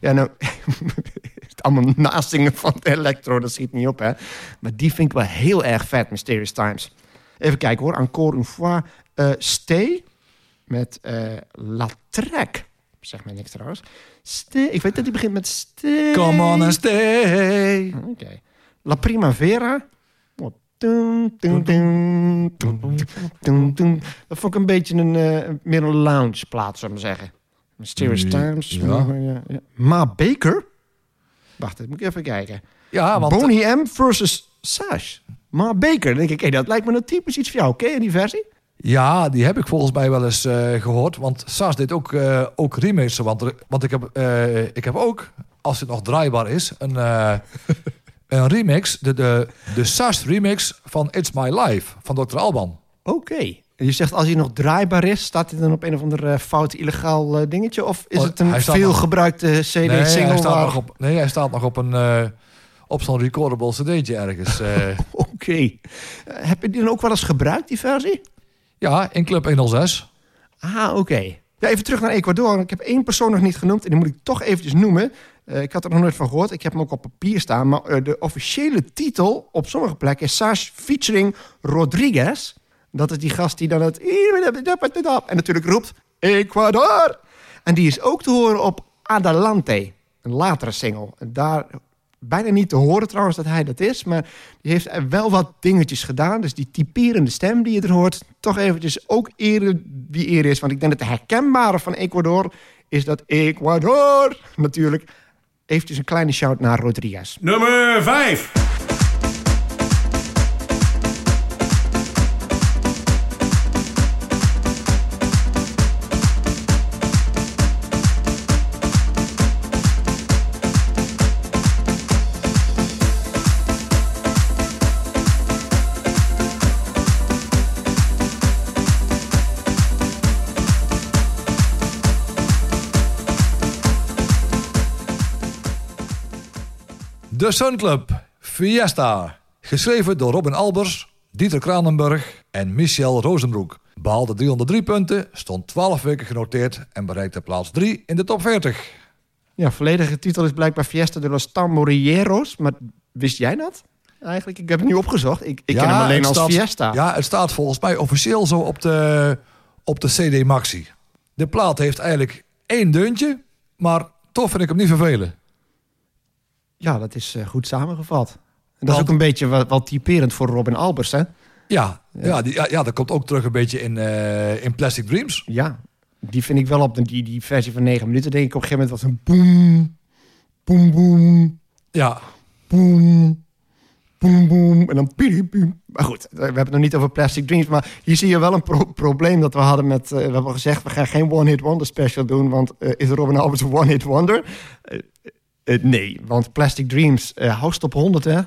Ja, nou... het allemaal nazingen van de electro, dat schiet niet op, hè. Maar die vind ik wel heel erg vet, Mysterious Times. Even kijken hoor. Encore une fois. Eh, Stay met eh La Trek. Zeg mij niks trouwens. Stay. Ik weet dat die begint met Stay. Come on and stay. Oké. La Primavera. Dat vond ik een beetje een, eh, meer een lounge plaat, zou ik maar zeggen. Mysterious Times. ja. Ja, ja. Ma Baker. Wacht, dat moet ik even kijken. Ja, want Boney M versus Sash. Ma Baker. Dan denk ik, hey, dat lijkt me nou typisch iets voor jou. Ken je die versie? Ja, die heb ik volgens mij wel eens eh, gehoord. Want Saas deed ook, eh ook remixen. Want, want ik, heb, eh, ik heb ook, als het nog draaibaar is, een, een remix. De, de, de Saas remix van It's My Life van Dr. Alban. Oké. Je zegt als hij nog draaibaar is, staat hij dan op een of ander fout illegaal dingetje? Of is Oh, het een veelgebruikte Nee, CD-single? hij staat waar- nog op, nee, hij staat nog op, een, op zo'n recordable cd'tje ergens. Oké. Heb je die dan ook wel eens gebruikt, die versie? Ja, in Club 106. Ah, oké. Ja, even terug naar Ecuador. Ik heb één persoon nog niet genoemd en die moet ik toch eventjes noemen. Eh, ik had er nog nooit van gehoord. Ik heb hem ook op papier staan. Maar eh, de officiële titel op sommige plekken is Sash featuring Rodriguez. Dat is die gast die dan het... En natuurlijk roept Ecuador. En die is ook te horen op Adelante. Een latere single. En daar bijna niet te horen trouwens dat hij dat is. Maar die heeft wel wat dingetjes gedaan. Dus die typerende stem die je er hoort... toch eventjes ook ere wie eer is. Want ik denk dat de herkenbare van Ecuador... is dat Ecuador natuurlijk... eventjes een kleine shout naar Rodriguez. Nummer 5. De Sun Club, Fiesta. Geschreven door Robin Albers, Dieter Kranenburg en Michel Rozenbroek. Behaalde 303 punten, stond 12 weken genoteerd en bereikte plaats 3 in de top 40. Ja, volledige titel is blijkbaar Fiesta de los Tamborilleros. Maar wist jij dat? Eigenlijk, ik heb het nu opgezocht. Ik, ik ken hem alleen als staat- Fiesta. Ja, het staat volgens mij officieel zo op de, op de CD Maxi. De plaat heeft eigenlijk één deuntje, maar toch vind ik hem niet vervelen. Ja, dat is eh, goed samengevat. En dat is ook een beetje wel typerend voor Robin Albers, hè? Ja, ja. die, ja, ja, dat komt ook terug een beetje in, eh, in Plastic Dreams. Ja, die vind ik wel op de, die, die versie van 9 minuten. Denk ik op een gegeven moment was een boem, boem, boem, Ja, boem, boem, boem. En dan piri, piem. Maar goed, we hebben het nog niet over Plastic Dreams. Maar hier zie je wel een pro- probleem dat we hadden met... eh, we hebben gezegd, we gaan geen One Hit Wonder special doen. Want is Robin Albers een One Hit Wonder? Eh, nee, want Plastic Dreams, eh House Top 100 hè?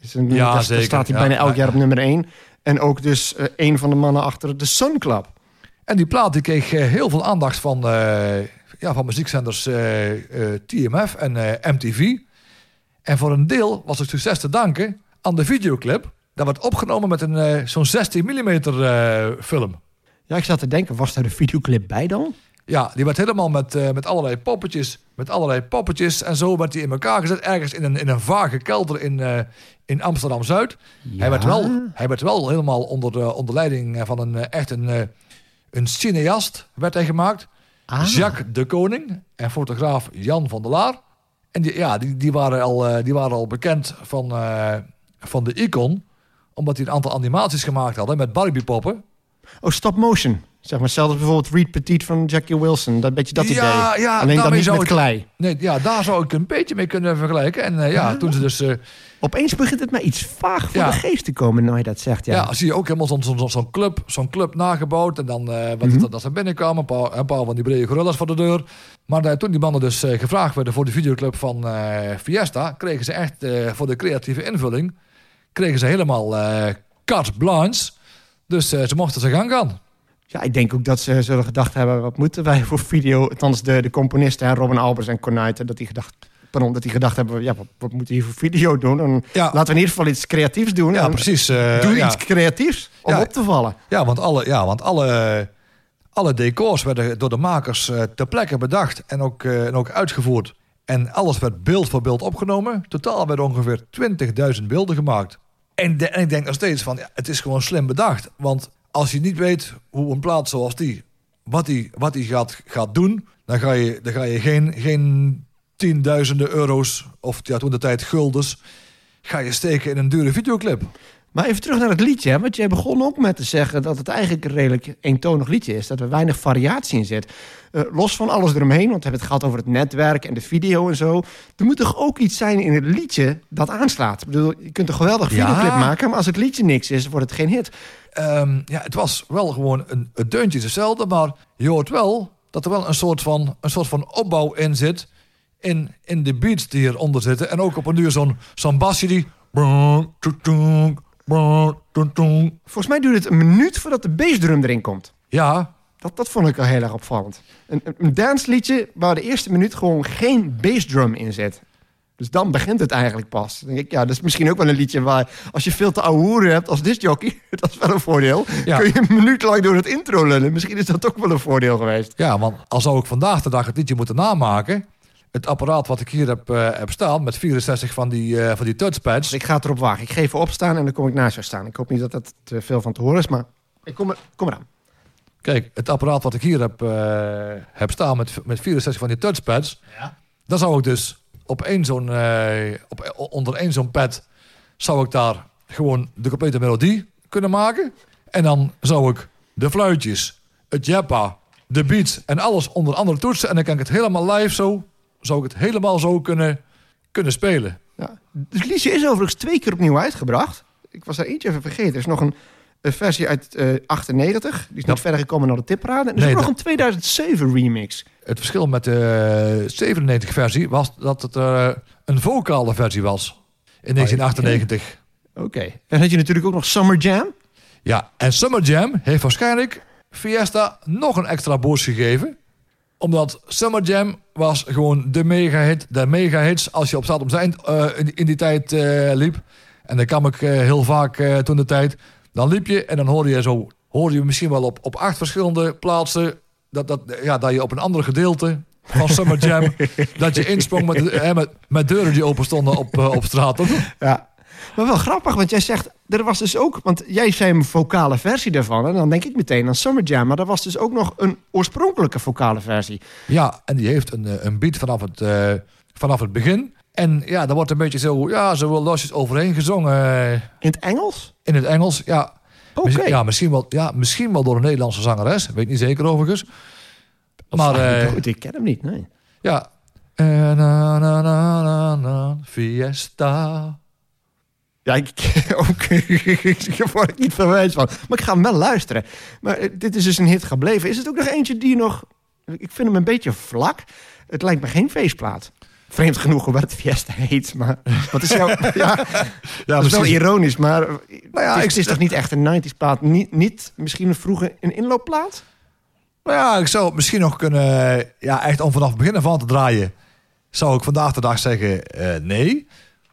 Is een, Ja, daar- zeker. staat hij Ja, bijna elk ja, jaar op nummer 1. En ook dus eh, een van de mannen achter de Sun Club. en die plaat die kreeg heel veel aandacht van, eh, ja, van muziekzenders eh, eh, TMF en eh, MTV. En voor een deel was het succes te danken aan de videoclip. Dat werd opgenomen met een eh, zo'n 16 mm eh, film. Ja, ik zat te denken, was daar de videoclip bij dan? Ja, die werd helemaal met, eh, met allerlei poppetjes, met allerlei poppetjes en zo werd die in elkaar gezet. Ergens in een, in een vage kelder in, eh, in Amsterdam-Zuid. Hij, werd wel, hij werd wel helemaal onder, de, onder leiding van een eh, echt een, eh, een cineast werd hij gemaakt. Ah. Jacques de Koning en fotograaf Jan van der Laar. En die, ja, die, die, waren al, eh, die waren al bekend van, eh, van de Icon. Omdat hij een aantal animaties gemaakt hadden met Barbie-poppen. Oh, stop motion. Zeg maar, zelfs bijvoorbeeld Reed Petit van Jackie Wilson. Dat beetje dat Ja, idee. ja, Alleen dan daarmee niet met klei. Nee, ja, daar zou ik een beetje mee kunnen vergelijken. En eh, ja, toen ze dus... eh, Opeens begint het mij iets vaag voor Ja. de geest te komen, nou je dat zegt. Ja. ja. zie je ook helemaal zo'n club, zo'n club nagebouwd. En dan eh, wat, Mhm. dat, dat ze binnenkwamen, een paar, een paar van die brede gorillas voor de deur. Maar toen die mannen dus gevraagd werden voor de videoclub van Fiesta... kregen ze echt voor de creatieve invulling... kregen ze helemaal carte blanche. Dus ze mochten zijn gang gaan. Ja, ik denk ook dat ze zullen gedacht hebben... wat moeten wij voor video... althans de, de componisten, hè, Robin Albers en Cornuiten... dat die gedacht, pardon, dat die gedacht hebben... ja, wat, wat moeten we hier voor video doen? En Ja. Laten we in ieder geval iets creatiefs doen. Ja, precies. eh, Doe ja. iets creatiefs om Ja. op te vallen. Ja, want alle, ja, want alle, alle decors werden door de makers eh, ter plekke bedacht en ook, eh, en ook uitgevoerd. En alles werd beeld voor beeld opgenomen. Totaal werden ongeveer 20.000 beelden gemaakt. En, de- en ik denk nog steeds van, ja, het is gewoon slim bedacht. Want als je niet weet hoe een plaat zoals die, wat die, wat die gaat, gaat doen... dan ga je, dan ga je geen, geen tienduizenden euro's, of ja, toen de tijd guldens... ga je steken in een dure videoclip. Maar even terug naar het liedje. Hè? Want jij begon ook met te zeggen dat het eigenlijk een redelijk eentonig liedje is. Dat er weinig variatie in zit. Eh, los van alles eromheen, want we hebben het gehad over het netwerk en de video en zo. Er moet toch ook iets zijn in het liedje dat aanslaat. Ik bedoel, je kunt een geweldig Ja. videoclip maken, maar als het liedje niks is, wordt het geen hit. Ehm, ja, het was wel gewoon een, het deuntje hetzelfde, maar je hoort wel dat er wel een soort van, een soort van opbouw in zit. In, in de beats die eronder zitten. En ook op een duur zo'n zo'n basje die. Volgens mij duurt het een minuut voordat de bassdrum erin komt. Ja, Dat, dat vond ik al heel erg opvallend. Een, een, dansliedje waar de eerste minuut gewoon geen bassdrum in zit. Dus dan begint het eigenlijk pas. Dan denk ik, ja, dat is misschien ook wel een liedje waar... als je veel te ouwe hoeren hebt als discjockey... dat is wel een voordeel. Ja. Kun je een minuut lang door het intro lullen. Misschien is dat ook wel een voordeel geweest. ja, want al zou ik vandaag de dag het liedje moeten namaken. Het apparaat wat ik hier heb, eh, heb staan met 64 van die, eh, van die touchpads. Dus ik ga het erop wagen. Ik ga even opstaan en dan kom ik naast jou staan. Ik hoop niet dat dat te veel van te horen is, maar ik kom, er, kom eraan. Kijk, het apparaat wat ik hier heb, eh, heb staan met, met 64 van die touchpads. Dan zou ik dus op één zo'n, eh, op, onder één zo'n pad zou ik daar gewoon de complete melodie kunnen maken. En dan zou ik de fluitjes, het jeppa, de beats en alles onder andere toetsen. En dan kan ik het helemaal live zo, zou ik het helemaal zo kunnen, kunnen spelen. Ja. Het liedje is overigens twee keer opnieuw uitgebracht. Ik was daar eentje even vergeten. Er is nog een, een versie uit eh 98. Die is niet Ja. verder gekomen dan de tipparade. En er is Nee, nog dat- een 2007 remix. Het verschil met de 97 versie was dat het eh, een vocale versie was. In 1998. Oké. Dan had je natuurlijk ook nog Summer Jam. Ja, en Summer Jam heeft waarschijnlijk Fiesta nog een extra boost gegeven. Omdat Summer Jam was gewoon de mega-hit, de mega-hits als je op Stad om zijn eh, in, in die tijd eh, liep. En dan kwam ik eh, heel vaak toen de tijd. Dan liep je en dan hoorde je zo, hoorde je misschien wel op, op acht verschillende plaatsen dat, dat, ja, dat je op een ander gedeelte van Summer Jam. dat je insprong met, met, met deuren die open stonden op, op straat. Toch? Ja. Maar wel grappig, want jij zegt, er was dus ook, want jij zei een vocale versie daarvan. En dan denk ik meteen aan Summer Jam. Maar er was dus ook nog een oorspronkelijke vocale versie. Ja, en die heeft een, eh, een beat vanaf het, eh, vanaf het begin. En ja, daar wordt een beetje zo, ja, zo wel losjes overheen gezongen In het Engels? in het Engels. Ja, Oké. Ja, misschien wel, ja, misschien wel door een Nederlandse zangeres. Weet niet zeker overigens. Maar eh, Goed, ik ken hem niet, nee. ja. Na, na, na, na, na, fiesta. Ja, ik, ook, ik word ik niet van wijs van. Maar ik ga hem wel luisteren. Maar eh, dit is dus een hit gebleven. Is het ook nog eentje die nog... Ik vind hem een beetje vlak. Het lijkt me geen feestplaat. Vreemd genoeg hoe het Fiesta heet. Maar wat is jouw... Ja, dat is wel ironisch, maar... Nou ja, het, is, ik- is toch niet echt een 90s plaat? Niet, niet misschien vroeger een inloopplaat? Nou ja, ik zou het misschien nog kunnen... Ja, echt om vanaf het begin aan te draaien... zou ik vandaag de dag zeggen eh, nee.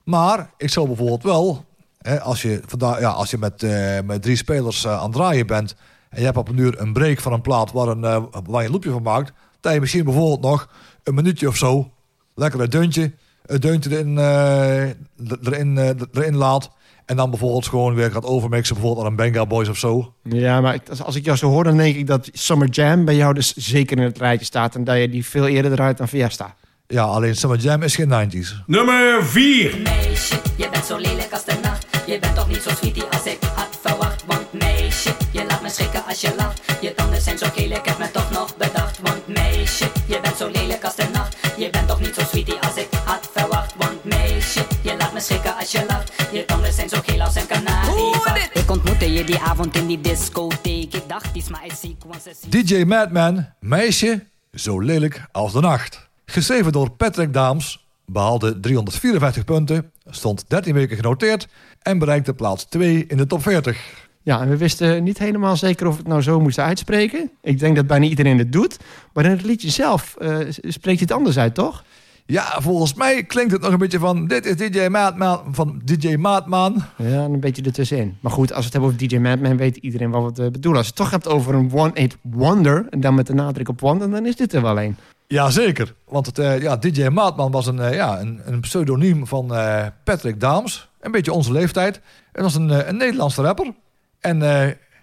Maar ik zou bijvoorbeeld wel... Hè, als, je vandaag, ja, als je met, eh, met drie spelers eh, aan het draaien bent... en je hebt op een uur een break van een plaat waar, een, eh, waar je een loopje van maakt... dat je misschien bijvoorbeeld nog een minuutje of zo... lekker een deuntje, een deuntje erin, erin, erin laat... en dan bijvoorbeeld gewoon weer gaat overmixen... bijvoorbeeld aan een Benga Boys of zo... Ja, maar als- ik jou zo hoor, dan denk ik dat Summer Jam bij jou dus zeker in het rijtje staat. En dat je die veel eerder eruit dan Fiesta. Ja, alleen Summer Jam is geen 90s. Nummer 4. Meisje, je bent zo lelijk als de nacht. Je bent toch niet zo sweetie als ik had verwacht. Want meisje, je laat me schrikken als je lacht. Je tanden zijn zo geel, ik heb me toch nog bedacht. Want meisje, je bent zo lelijk als de nacht. Je bent toch niet zo sweetie als ik had verwacht. Want meisje, je laat me schrikken als je lacht. Je tanden zijn zo geel als een kanarievacht. Ik ontmoette je die avond in die discotheek. Ik dacht, die is maar want ze ziet. DJ Madman, meisje, zo lelijk als de nacht. Geschreven door Patrick Daams, behaalde 354 punten, stond 13 weken genoteerd en bereikte plaats 2 in de top 40. Ja, en we wisten niet helemaal zeker of we het nou zo moesten uitspreken. Ik denk dat bijna iedereen het doet. Maar in het liedje zelf eh, spreekt hij het anders uit, toch? Ja, volgens mij klinkt het nog een beetje van... Dit is DJ Madman van DJ Maatman. Ja, een beetje ertussenin. Maar goed, als we het hebben over DJ Madman, weet iedereen wat we bedoelen. Als je het toch hebt over een one-hit wonder, en dan met de nadruk op wonder, dan is dit er wel een. Jazeker, want het, eh, ja, DJ Maatman was een, eh, ja, een, een pseudoniem van eh, Patrick Daams. Een beetje onze leeftijd. En was een, een Nederlandse rapper. En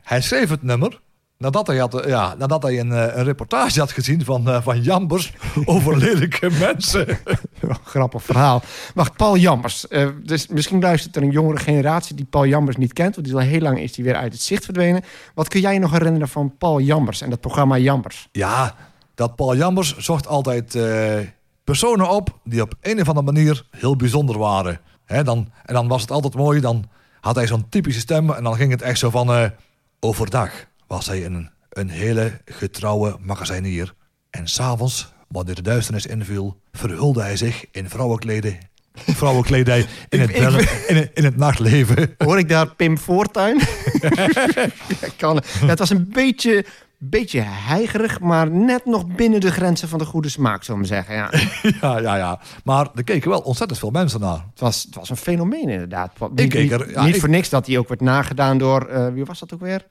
hij schreef het nummer nadat hij, had, ja, nadat hij een, een reportage had gezien van, van Jambers over lelijke mensen. Grappig verhaal. Wacht, Paul Jambers. Dus misschien luistert er een jongere generatie die Paul Jambers niet kent. Want die is al heel lang is die weer uit het zicht verdwenen. Wat kun jij je nog herinneren van Paul Jambers en dat programma Jambers? Ja, dat Paul Jambers zocht altijd eh, personen op die op een of andere manier heel bijzonder waren. Dan, en dan was het altijd mooi, dan had hij zo'n typische stem en dan ging het echt zo van... eh, overdag was hij een, een hele getrouwe magazijnier. En s'avonds, wanneer de duisternis inviel, verhulde hij zich in vrouwenkleden, vrouwenkledij in het, bellen- in, het- in het nachtleven. Hoor ik daar Pim Voortuin? ja, kan. Ja, het was een beetje, beetje heigerig, maar net nog binnen de grenzen van de goede smaak, zullen we zeggen. Ja, het, ja, ja, ja. Maar er keken wel ontzettend veel mensen naar. was, het was een fenomeen inderdaad. Wat- Ik Niet, keek er- niet, ja, niet ik- voor niks dat hij ook werd nagedaan door... eh, wie was dat ook weer?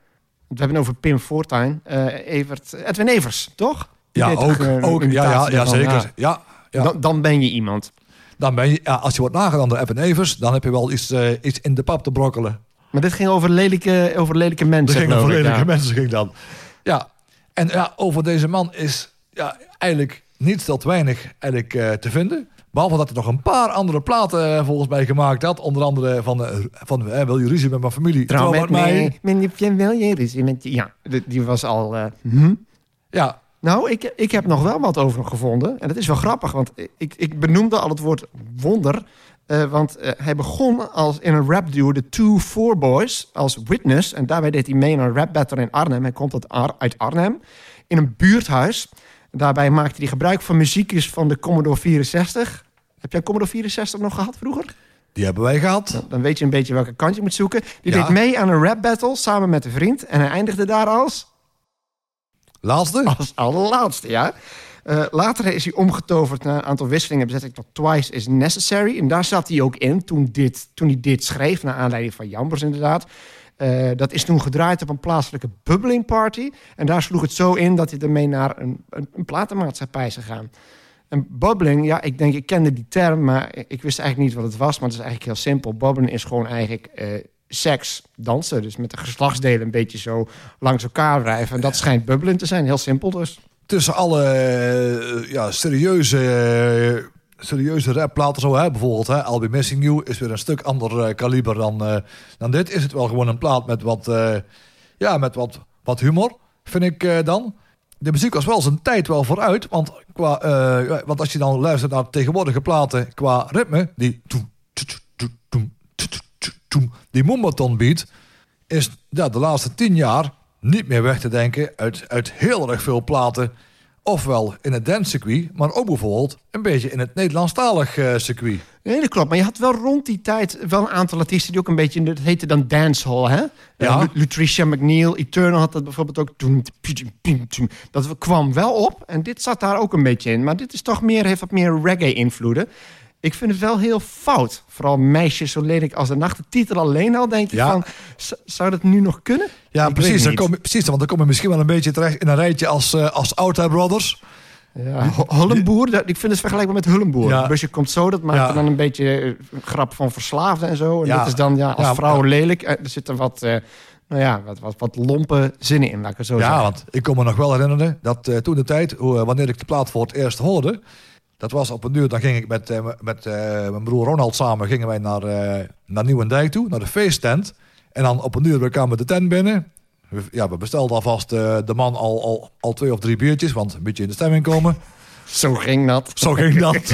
We hebben het over Pim Voortuin. eh, Evert, Edwin Evers, toch? Die Ja, toch, ook. ja, ja, ja, zeker. Ja, ja. Dan, dan ben je iemand. Dan ben je, ja, als je wordt nagedaan door Evan Evers, dan heb je wel iets, eh, iets in de pap te brokkelen. Maar dit ging over lelijke, over lelijke mensen. geloof ik, volledige ja. mensen ging dan. Ja, en ja, over deze man is ja, eigenlijk niet tot weinig eigenlijk, eh, te vinden. Behalve dat hij nog een paar andere platen eh, volgens mij gemaakt had. Onder andere van, eh, van Wil je ruzie met mijn familie? Trouw met mij. Wil je ruzie met je. Ja, die- was al... hm? Ja, Nou, ik, ik heb nog wel wat over hem gevonden. En dat is wel grappig, want ik, ik benoemde al het woord wonder. Eh, want eh, hij begon als in een rapduo, de Two Four Boys, als witness. En daarbij deed hij mee aan een rap battle in Arnhem. Hij komt uit, Ar- uit Arnhem, in een buurthuis. Daarbij maakte hij gebruik van muziekjes van de Commodore 64. Heb jij Commodore 64 nog gehad vroeger? die hebben wij gehad. Dan weet je een beetje welke kant je moet zoeken. Die Ja. deed mee aan een rap battle samen met een vriend. En hij eindigde daar als... Laatste? Als allerlaatste, ja. Eh, later is hij omgetoverd naar een aantal wisselingen. Bezet ik tot Twice is Necessary. En daar zat hij ook in toen, dit, toen hij dit schreef. Naar aanleiding van Jambers inderdaad. Eh, dat is toen gedraaid op een plaatselijke bubbling party. En daar sloeg het zo in dat hij ermee naar een, een, een platenmaatschappij is gegaan. En bubbling, ja, ik denk, ik kende die term, maar ik wist eigenlijk niet wat het was. Maar het is eigenlijk heel simpel. Bubbling is gewoon eigenlijk eh, seks, dansen. Dus met de geslachtsdelen een beetje zo langs elkaar wrijven. En dat schijnt bubbling te zijn. Heel simpel dus. Tussen alle eh, ja, serieuze, eh, serieuze rapplaten, zo, hè, bijvoorbeeld hè, I'll Be Missing You, is weer een stuk ander eh, kaliber dan, dan dit. Is het wel gewoon een plaat met wat, ja, met wat, wat humor, vind ik dan. De muziek was wel zijn tijd wel vooruit, want, qua, want als je dan luistert naar tegenwoordige platen qua ritme, die die Moombaton beat, is ja, de laatste tien jaar niet meer weg te denken uit, uit heel erg veel platen. Ofwel in het dancecircuit, maar ook bijvoorbeeld een beetje in het Nederlandstalig eh, circuit. Nee, dat klopt. Maar je had wel rond die tijd wel een aantal artiesten die ook een beetje... Dat heette dan dancehall, hè? Ja. Eh, Lu- Lutricia McNeil, Eternal had dat bijvoorbeeld ook. Dat kwam wel op. En dit zat daar ook een beetje in. Maar dit is toch meer, heeft wat meer reggae-invloeden. Ik vind het wel heel fout. Vooral meisjes zo lelijk als de nacht. De titel alleen al denk je Ja. van... Zou dat nu nog kunnen? Ja, Ik precies, dan kom, je- precies. Want dan kom je misschien wel een beetje terecht in een rijtje als, eh als Oudhead Brothers. Ja, Hullenboer, dat, ik vind het vergelijkbaar met Hullenboer. Ja. Het busje komt zo, dat maakt Ja. dan een beetje eh, grap van verslaafden en zo. En Ja. dit is dan ja, als vrouw lelijk. eh, Er zitten wat, nou ja, wat, wat, wat lompe zinnen in, laat ik het zo Ja, zeggen. want ik kon me nog wel herinneren dat toen de tijd, wanneer ik de plaat voor het eerst hoorde, dat was op een uur, dan ging ik met, eh, met eh, mijn broer Ronald samen, gingen wij naar, eh naar Nieuwendijk toe, naar de feesttent. En dan op een uur, we kwamen de tent binnen. We, ja, we bestelden alvast de man al, al, al twee of drie biertjes, want een beetje in de stemming komen. Zo ging dat. Zo ging dat.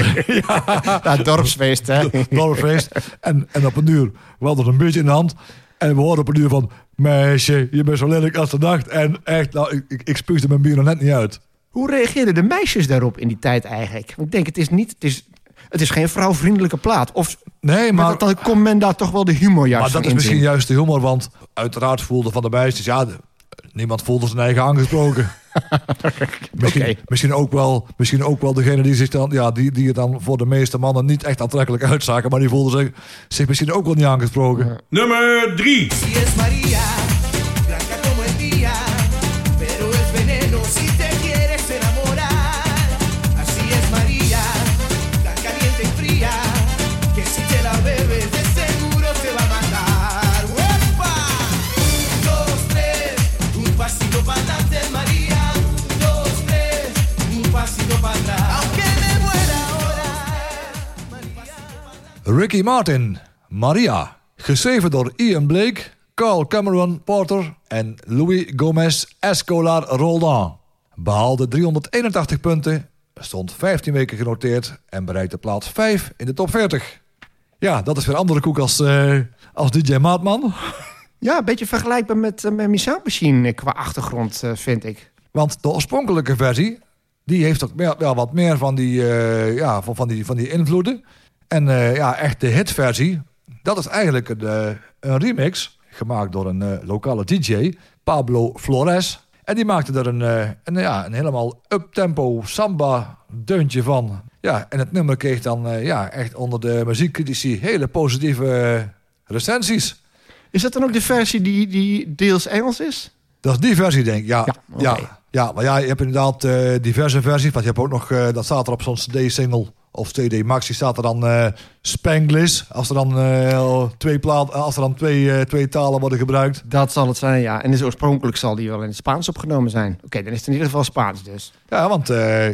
Ja, dorpsfeest, hè? Dorpsfeest. En, en op een uur, we hadden een beetje in de hand. En we hoorden op een uur van, meisje, je bent zo lelijk als de nacht. En echt, nou, ik, ik, ik spuugde mijn bier nog net niet uit. Hoe reageerden de meisjes daarop in die tijd eigenlijk? Want ik denk, het is niet... Het is, het is geen vrouwvriendelijke plaat. Of Nee, maar maar, dan kon men daar toch wel de humor juist maar dat is misschien juist de humor. Want uiteraard voelde van de meisjes, ja, niemand voelde zijn eigen aangesproken. misschien, Oké. misschien, ook wel, misschien ook wel degene die zich dan, ja, die, die het dan voor de meeste mannen niet echt aantrekkelijk uitzagen. Maar die voelden zich, zich misschien ook wel niet aangesproken. Nummer 3. Si es Ricky Martin, Maria. Geschreven door Ian Blake, Carl Cameron Porter en Louis Gomez Escolar Roldan. Behaalde 381 punten, stond 15 weken genoteerd en bereikte plaats 5 in de top 40. Ja, dat is weer andere koek als, eh, als DJ Maatman. Ja, een beetje vergelijkbaar met, uh, met Miss Machine eh, qua achtergrond, vind ik. Want de oorspronkelijke versie, die heeft ook meer, wel wat meer van die, ja, van, van, die, van die invloeden. En eh, ja, echt de hitversie, dat is eigenlijk een, eh, een remix gemaakt door een eh, lokale DJ, Pablo Flores. En die maakte er een, een, ja, een helemaal uptempo samba deuntje van. Ja, en het nummer kreeg dan ja, echt onder de muziekcritici hele positieve recensies. Is dat dan ook de versie die, die deels Engels is? Dat is die versie, denk ik. Ja, Ja, ja, maar ja, je hebt inderdaad diverse versies. Want je hebt ook nog, dat staat er op zo'n CD-single of CD Maxi, staat er dan eh Spanglish. Als er dan, eh, twee, plaat, als er dan twee, eh, twee talen worden gebruikt. Dat zal het zijn, ja. En dus oorspronkelijk zal die wel in het Spaans opgenomen zijn. Oké, dan is het in ieder geval Spaans dus. Ja, want eh,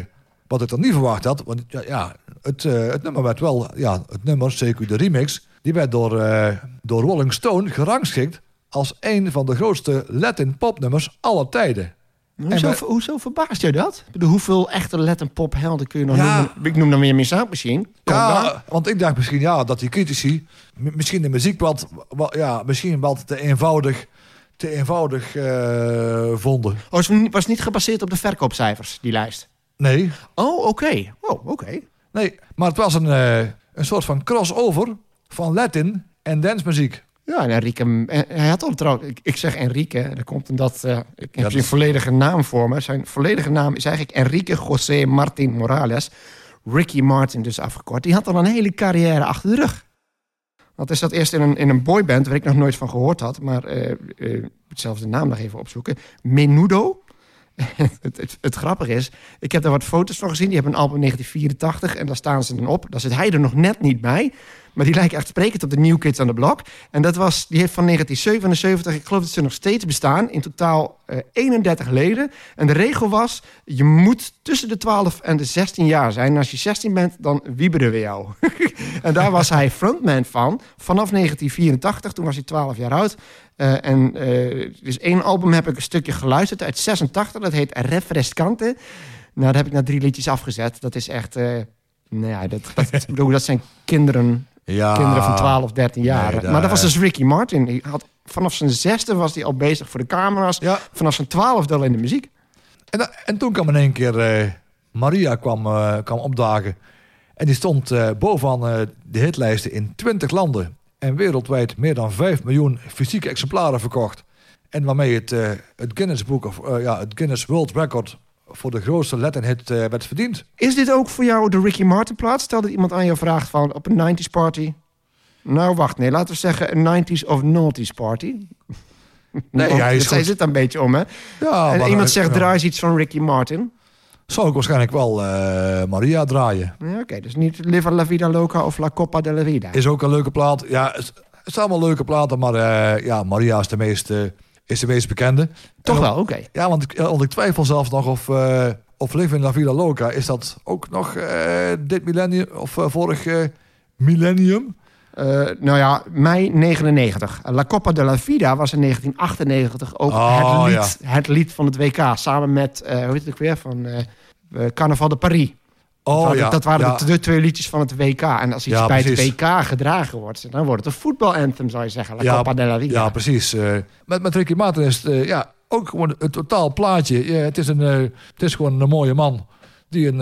wat ik dan niet verwacht had, want ja, ja het, eh, het nummer werd wel, ja, het nummer, zeker de remix, die werd door, eh, door Rolling Stone gerangschikt als een van de grootste Latin popnummers aller tijden. Hoezo, wij- hoezo verbaast je dat? Hoeveel echte Latin pop helden kun je nog Ja. noemen? Ik noem dan weer Miss Machine. Kom dan. Ja, want ik dacht misschien ja, dat die critici misschien de muziek wat, wat- ja, misschien wat te eenvoudig, te eenvoudig eh, vonden. Oh, het was niet- was niet gebaseerd op de verkoopcijfers, die lijst. Nee, Oh, oké. Oh, oké. nee, maar het was een, eh, een soort van crossover van Latin en dancemuziek. Ja, en Enrique, eh, hij had al trouwens, ik, ik zeg Enrique, dat komt omdat, eh, ik heb dat zijn is- volledige naam voor me. Zijn volledige naam is eigenlijk Enrique José Martin Morales. Ricky Martin dus afgekort. Die had al een hele carrière achter de rug. Want hij zat eerst in een, in een boyband waar ik nog nooit van gehoord had. Maar eh eh, zelfs de naam nog even opzoeken. Menudo. het, het, het grappige is, ik heb daar wat foto's van gezien. Die hebben een album 1984 en daar staan ze dan op. Daar zit hij er nog net niet bij. Maar die lijken echt sprekend op de New Kids on the Block. En dat was, die heeft van 1977, ik geloof dat ze nog steeds bestaan. In totaal eh, 31 leden. En de regel was, je moet tussen de 12 en de 16 jaar zijn. En als je 16 bent, dan wieberen we jou. en daar was hij frontman van. Vanaf 1984, toen was hij 12 jaar oud. Eh, en eh, dus één album heb ik een stukje geluisterd uit 86. Dat heet Refrescante. Nou, dat heb ik na drie liedjes afgezet. Dat is echt... eh, nou ja, dat, dat, ik bedoel, dat zijn kinderen, Ja. kinderen van 12, 13 jaar. Nee, Maar dat was dus Ricky Martin. Hij had, vanaf zijn zesde was hij al bezig voor de camera's. Ja. Vanaf zijn twaalfde al in de muziek. En, da- en toen kwam in één keer eh, Maria kwam, eh, kwam opdagen. En die stond eh, bovenaan de hitlijsten in 20 landen. En wereldwijd meer dan 5 miljoen fysieke exemplaren verkocht. En waarmee het, het, Guinness Book of, ja, het Guinness World Record voor de grootste hit eh, werd verdiend. Is dit ook voor jou de Ricky Martin plaats? Stel dat iemand aan jou vraagt van op een 90s party. Nou, wacht, nee, laten we zeggen een 90s of noughties party. Nee, hij is zij goed. zit daar een beetje om, hè? Ja, en maar, iemand zegt, ja. draai eens iets van Ricky Martin. Zou ik waarschijnlijk wel eh, Maria draaien. Ja, Oké, dus niet Liva la Vida Loca of La Copa de la Vida. Is ook een leuke plaat. Ja, het, het zijn allemaal leuke platen, maar eh, ja, Maria is de meest, eh, is de meest bekende. Toch wel, oké. Ja, want ik, want ik twijfel zelfs nog of, eh of Live in La Vida Loca... is dat ook nog eh, dit millennium of eh, vorig millennium? Eh, nou ja, mei 99. La Copa de la Vida was in 1998 ook Oh, het, lied, het lied van het WK. Samen met, eh, hoe heet het ook weer, van Carnaval de Paris. Dat Oh waren, ja, dat waren ja. de, de twee liedjes van het WK. En als iets Ja, bij precies. het WK gedragen wordt, dan wordt het een voetbalanthem, zou je zeggen. La Ja, Copa de la Vida. Ja, precies. eh. met, met Ricky Martin is het eh, ja, ook gewoon een totaal plaatje. Ja, het, is een, eh, het is gewoon een mooie man die een,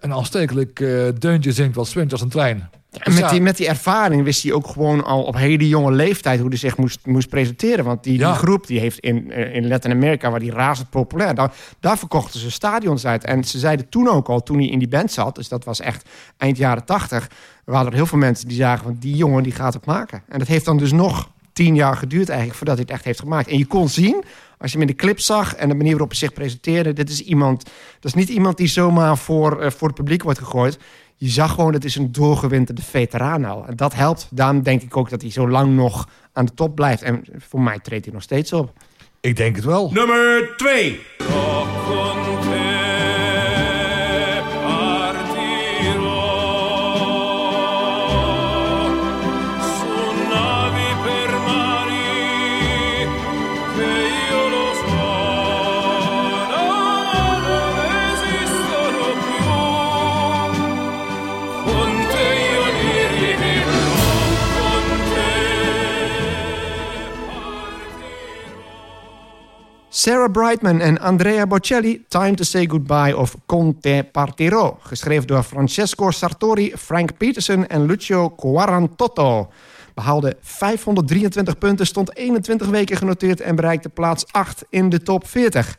een aanstekelijk deuntje zingt wat swingt als een trein. En met, die, met die ervaring wist hij ook gewoon al op hele jonge leeftijd hoe hij zich moest, moest presenteren. Want die, Ja. die groep die heeft in, eh, in Latin-Amerika, waar die razend populair, daar, daar verkochten ze stadions uit. En ze zeiden toen ook al, toen hij in die band zat, dus dat was echt eind jaren tachtig, waren er heel veel mensen die zagen van die jongen die gaat het maken. En dat heeft dan dus nog tien jaar geduurd eigenlijk voordat hij het echt heeft gemaakt. En je kon zien, als je hem in de clip zag en de manier waarop hij zich presenteerde, dit is iemand, dat is niet iemand die zomaar voor, eh, voor het publiek wordt gegooid. Je zag gewoon, het is een doorgewinterde veteraan al. En dat helpt. Daarom denk ik ook dat hij zo lang nog aan de top blijft. En voor mij treedt hij nog steeds op. Ik denk het wel. Nummer 2. Sarah Brightman en Andrea Bocelli, Time to Say Goodbye of Conte Partirò. Geschreven door Francesco Sartori, Frank Peterson en Lucio Quarantotto. Behaalde 523 punten, stond 21 weken genoteerd en bereikte plaats 8 in de top 40.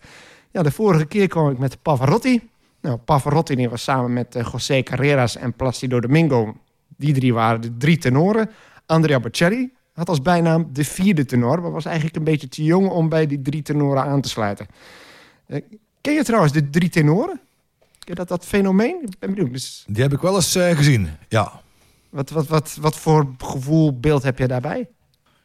Ja, de vorige keer kwam ik met Pavarotti. Nou, Pavarotti die was samen met eh, José Carreras en Placido Domingo. Die drie waren de drie tenoren. Andrea Bocelli had als bijnaam de vierde tenor... maar was eigenlijk een beetje te jong om bij die drie tenoren aan te sluiten. Eh, ken je trouwens de drie tenoren? Ken je dat, dat fenomeen? Ik ben benieuwd. Dus Die heb ik wel eens eh, gezien. Ja. wat, wat, wat, wat voor gevoel, beeld heb je daarbij?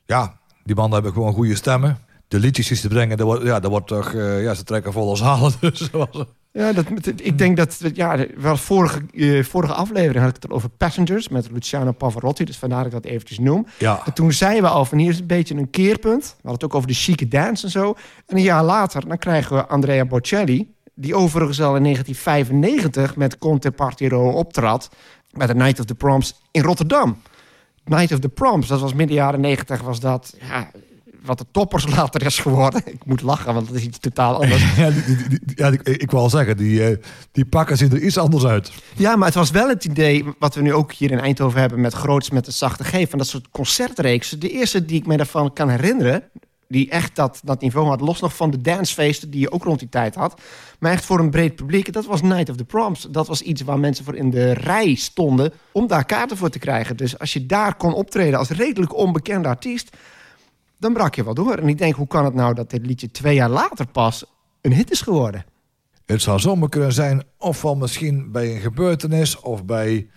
ja, die mannen hebben gewoon goede stemmen. De liedjes die ze brengen, dat wordt, ja, dat wordt toch... eh, ja, ze trekken volle zalen. Dus, dat was- Ja, dat, ik denk dat, ja, wel vorige, eh, vorige aflevering had ik het over Passengers met Luciano Pavarotti, dus vandaar dat ik dat eventjes noem. ja. En toen zeiden we al van hier is een beetje een keerpunt. We hadden het ook over de chique dance en zo. En een jaar later, dan krijgen we Andrea Bocelli, die overigens al in 1995 met Conte Partiro optrad bij de Night of the Proms in Rotterdam. Night of the Proms, dat was midden jaren 90, was dat ja, wat de toppers later is geworden. Ik moet lachen, want dat is iets totaal anders. Ja, die, die- die- ja die- ik wil al zeggen, die, eh, die pakken zien er iets anders uit. Ja, maar het was wel het idee wat we nu ook hier in Eindhoven hebben met Groots met de Zachte G. Van dat soort concertreeksen. De eerste die ik me daarvan kan herinneren, die echt dat, dat niveau had. Los nog van de dancefeesten die je ook rond die tijd had. Maar echt voor een breed publiek. Dat was Night of the Proms. Dat was iets waar mensen voor in de rij stonden om daar kaarten voor te krijgen. Dus als je daar kon optreden als redelijk onbekende artiest, dan brak je wel door. En ik denk, hoe kan het nou dat dit liedje twee jaar later pas een hit is geworden? Het zou zomaar kunnen zijn, ofwel misschien bij een gebeurtenis of bij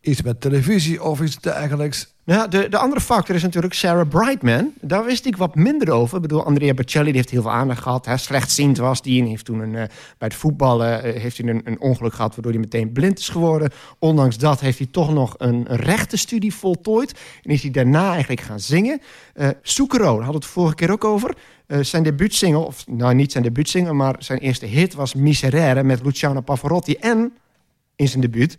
iets met televisie of iets dergelijks. Ja, de, de andere factor is natuurlijk Sarah Brightman. Daar wist ik wat minder over. Ik bedoel, Andrea Bocelli heeft heel veel aandacht gehad. Hè. Slechtziend was die en heeft toen een, eh, bij het voetballen eh, heeft hij een, een ongeluk gehad... waardoor hij meteen blind is geworden. Ondanks dat heeft hij toch nog een, rechtenstudie voltooid. En is hij daarna eigenlijk gaan zingen. Eh Soekero, daar we het vorige keer ook over. Zijn debuutsingle, of nou niet zijn debuutsingle... maar zijn eerste hit was Miserere met Luciano Pavarotti... en in zijn debuut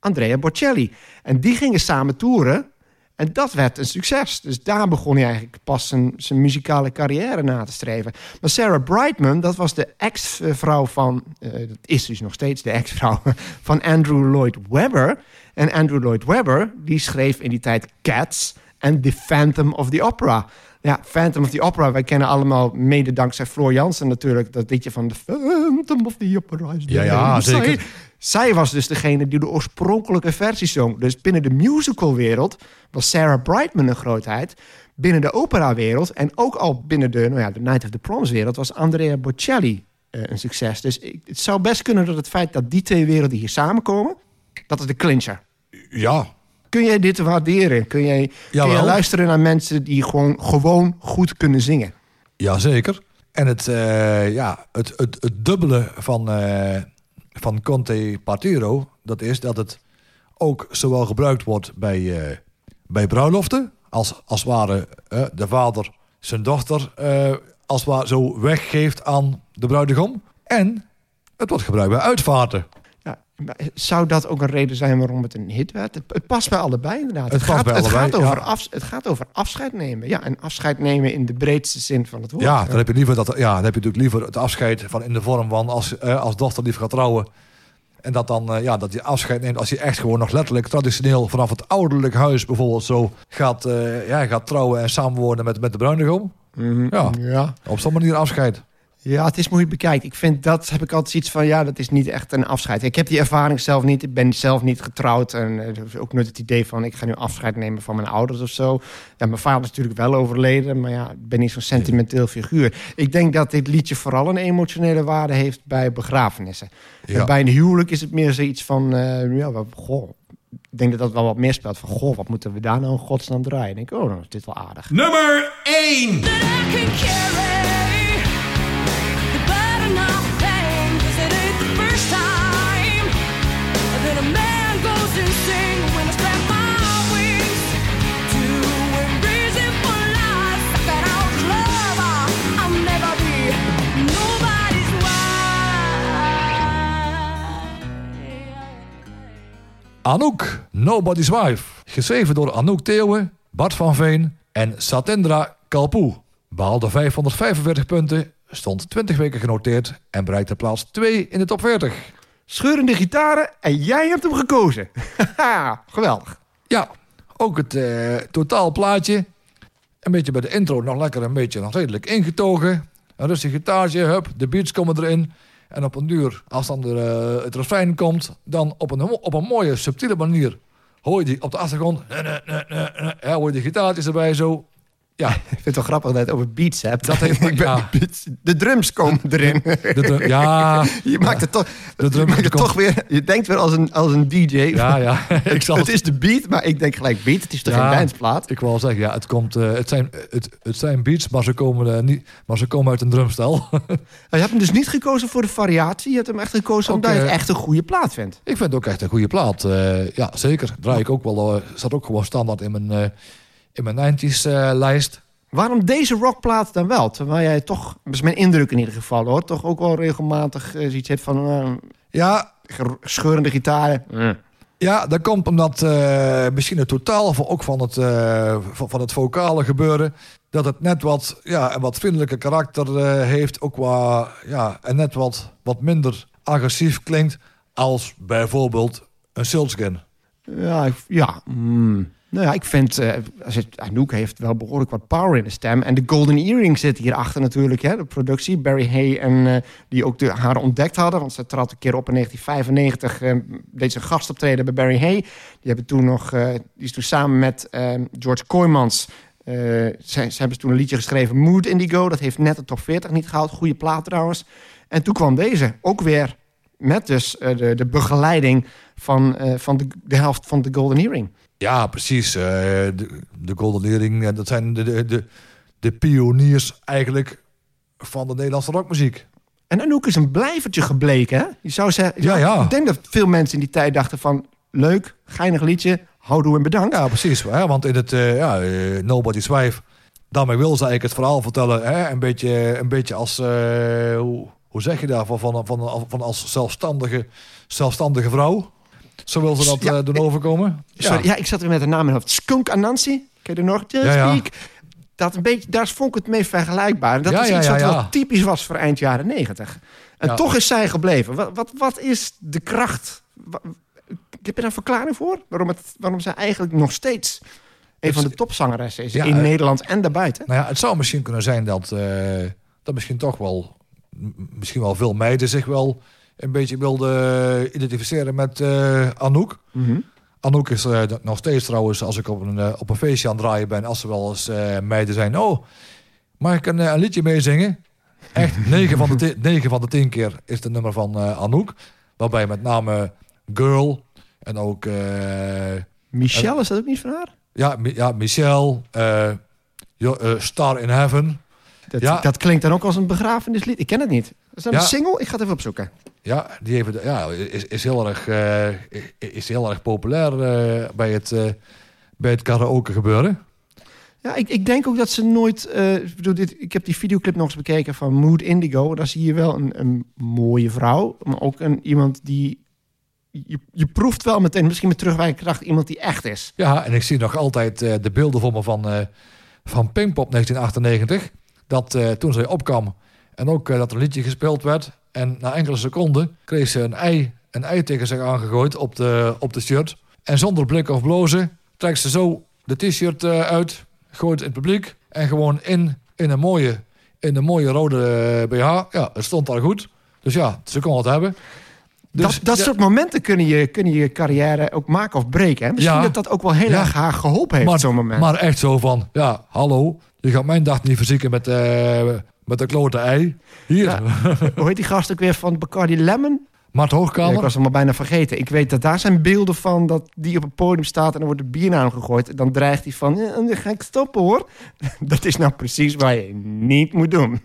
Andrea Bocelli. En die gingen samen toeren... En dat werd een succes. Dus daar begon hij eigenlijk pas zijn, zijn muzikale carrière na te streven. Maar Sarah Brightman, dat was de ex-vrouw van... eh, dat is dus nog steeds de ex-vrouw van Andrew Lloyd Webber. En Andrew Lloyd Webber, die schreef in die tijd Cats en The Phantom of the Opera. Ja, Phantom of the Opera, wij kennen allemaal mede dankzij Floor Jansen natuurlijk... dat liedje van The Phantom of the Opera is Ja, ja, zeker. Zij- was dus degene die de oorspronkelijke versie zong. Dus binnen de musicalwereld was Sarah Brightman een grootheid. Binnen de operawereld en ook al binnen de, nou ja, de Night of the Proms wereld... was Andrea Bocelli eh, een succes. Dus ik, het zou best kunnen dat het feit dat die twee werelden hier samenkomen... dat is de clincher. Ja, Kun jij dit waarderen? Kun jij, kun jij luisteren naar mensen die gewoon, gewoon goed kunnen zingen? Jazeker. En het, eh, ja, het, het, het dubbele van, eh, van Conte Partiro, dat is dat het ook zowel gebruikt wordt bij, eh, bij bruiloften, als, als ware eh, de vader zijn dochter eh, als zo weggeeft aan de bruidegom. En het wordt gebruikt bij uitvaarten. Maar zou dat ook een reden zijn waarom het een hit werd? Het, het past bij allebei inderdaad. Het gaat, bij het, allebei, gaat over ja. het gaat over afscheid nemen. Ja, en afscheid nemen in de breedste zin van het woord. Ja, dan heb je liever dat, ja, dan heb je natuurlijk liever het afscheid van in de vorm van als, eh, als dochter lief gaat trouwen. En dat dan, eh, ja, dat je afscheid neemt als je echt gewoon nog letterlijk traditioneel vanaf het ouderlijk huis bijvoorbeeld zo gaat, eh, ja, gaat trouwen en samenwonen met, met de bruidegom. Mhm. Ja. ja. Op zo'n manier afscheid. Ja, het is maar hoe je het bekijkt. Ik vind dat heb ik altijd iets van ja, dat is niet echt een afscheid. Ik heb die ervaring zelf niet. Ik ben zelf niet getrouwd en eh, ook nooit het idee van ik ga nu afscheid nemen van mijn ouders of zo. Ja, mijn vader is natuurlijk wel overleden, maar ja, ik ben niet zo'n sentimenteel figuur. Ik denk dat dit liedje vooral een emotionele waarde heeft bij begrafenissen. Ja. En bij een huwelijk is het meer zoiets van eh, ja, wat, goh. Ik denk dat dat wel wat meer speelt van goh, wat moeten we daar nou in godsnaam draaien? Ik denk, oh, dan is dit wel aardig. Nummer 1. Anouk, Nobody's Wife. Geschreven door Anouk Theeuwen, Bart van Veen en Satendra Kalpoe. Behaalde 545 punten, stond 20 weken genoteerd en bereikte plaats 2 in de top 40. Scheurende gitaren en jij hebt hem gekozen. Geweldig. Ja, ook het eh, totaalplaatje. Een beetje bij de intro nog lekker een beetje nog redelijk ingetogen. Een rustig gitaartje, hup, de beats komen erin. En op een duur, als dan er, eh, het refrein komt, dan op een, op een mooie, subtiele manier hoor je die op de achtergrond. ja, hoor je die gitaartjes erbij zo. Ja, Ik vind het wel grappig dat je het over beats hebt. Dat heeft- Ik ben- ja. beats- De drums komen erin. de ja, Je maakt het toch, de je, maakt het toch weer, je denkt weer als een, als een DJ. ja, ja. ik zal het is de beat, maar ik denk gelijk beat. Het is toch Ja. geen bandplaat? Ik wil zeggen, ja, het, komt, eh, het, zijn, het, het zijn beats, maar ze komen, niet, maar ze komen uit een drumstel. Je hebt hem dus niet gekozen voor de variatie. Je hebt hem echt gekozen omdat je het echt een goede plaat vindt. Ik vind het ook echt een goede plaat. Eh, ja, zeker. Draai ik ook wel. eh, staat ook gewoon standaard in mijn, in mijn 90s eh, lijst. Waarom deze rockplaat dan wel? Terwijl jij toch, dat is mijn indruk in ieder geval hoor, toch ook wel regelmatig eh, zoiets hebt van eh, Ja, scheurende gitaren. ja, dat komt omdat eh, misschien het totaal van, ook van het, eh, van, van het vocale gebeuren. Dat het net wat, ja, een wat vriendelijke karakter eh, heeft. Ook qua, ja, en net wat, wat minder agressief klinkt. Als bijvoorbeeld een Silskin. Ja, ik- ja. mm. Nou ja, ik vind, het, Anouk heeft wel behoorlijk wat power in de stem. En de Golden Earring zit hierachter natuurlijk, hè, de productie. Barry Hay, en, eh, die ook de, haar ontdekt hadden. Want ze trad een keer op in 1995, eh, deed ze een gastoptreden bij Barry Hay. Die, hebben toen nog, die is toen samen met eh, George Kooijmans... eh, ze, ze hebben toen een liedje geschreven, Mood Indigo. Dat heeft net de top 40 niet gehaald. Goede plaat trouwens. En toen kwam deze, ook weer met dus de, de begeleiding van, van de, de helft van de Golden Earring. Ja, precies. eh, de, de Golden Earring, eh, dat zijn de, de, de, de pioniers eigenlijk van de Nederlandse rockmuziek. En Anouk is een blijvertje gebleken, hè? Je zou zeggen, Ja, ja. Ik denk dat veel mensen in die tijd dachten van... leuk, geinig liedje, houdoe en bedankt. Ja, precies. Hè? Want in het uh, ja, uh, Nobody's Wife, daarmee wil ze eigenlijk het verhaal vertellen. Hè? Een, beetje, een beetje als, uh, hoe, hoe zeg je dat, van, van, van, van als zelfstandige, zelfstandige vrouw. Zo wil ze dat Ja, ja, doen overkomen. Sorry, ja. ik zat er met een naam in hoofd. Skunk Anansi, ken je nog? Ja. Dat een beetje, daar vond ik het mee vergelijkbaar. Dat Ja, is iets wat wel typisch was voor eind jaren negentig. En toch is zij gebleven. Wat, wat, wat is de kracht? Wa- Heb je daar een verklaring voor? Waarom, het, waarom zij eigenlijk nog steeds een van de topzangeressen is Ja, in eh, Nederland en daarbuiten? Nou ja, het zou misschien kunnen zijn dat, eh, dat misschien toch wel, misschien wel veel meiden zich wel een beetje wilden identificeren met eh, Anouk. Mhm. Anouk is eh, nog steeds trouwens, als ik op een, eh, op een feestje aan het draaien ben, als er wel eens meiden zijn. Oh, mag ik een, een liedje meezingen? Echt, 9 van, de ti- negen van de 10 keer is het nummer van Anouk. Waarbij met name Girl en ook Michelle, is dat ook niet van haar? ja, ja, Michelle, Star in Heaven. Dat, Ja. dat klinkt dan ook als een begrafenislied. Ik ken het niet. Is dat Ja. een single? Ik ga het even opzoeken. Ja, die heeft, ja, is, is, heel erg, eh, is heel erg populair eh, bij, het, eh, bij het karaoke gebeuren. Ja, ik, ik denk ook dat ze nooit... ik, bedoel, dit, ik heb die videoclip nog eens bekeken van Mood Indigo. Daar zie je wel een, een mooie vrouw. Maar ook een, iemand die... Je, je proeft wel meteen, misschien met terugwijkende kracht... iemand die echt is. Ja, en ik zie nog altijd de beelden voor me van, eh van Pinkpop 1998. Dat toen zij opkwam en ook eh, dat er een liedje gespeeld werd. En na enkele seconden kreeg ze een ei, een ei tegen zich aangegooid op de, op de shirt. En zonder blik of blozen trekt ze zo de t-shirt eh, uit, gooit het in het publiek. En gewoon in, in, een, mooie, in een mooie rode eh, BH. Ja, het stond daar goed. Dus ja, ze kon het hebben. Dus, dat dat ja, soort momenten kunnen je, kunnen je carrière ook maken of breken. Hè? Misschien Ja. dat dat ook wel heel Ja. erg haar geholpen heeft, maar, zo'n moment. maar echt zo van, ja, hallo, je gaat mijn dag niet verzieken met, eh met een klote ei. Hier, Ja. Hoe heet die gast ook weer van Bacardi Lemon? Mart Ja, Hoogkamer. ik was hem al bijna vergeten. Ik weet dat daar zijn beelden van dat die op een podium staat en dan wordt er bier naar hem gegooid. Dan dreigt hij van, ja, dan ga ik stoppen hoor. Dat is nou precies waar je niet moet doen.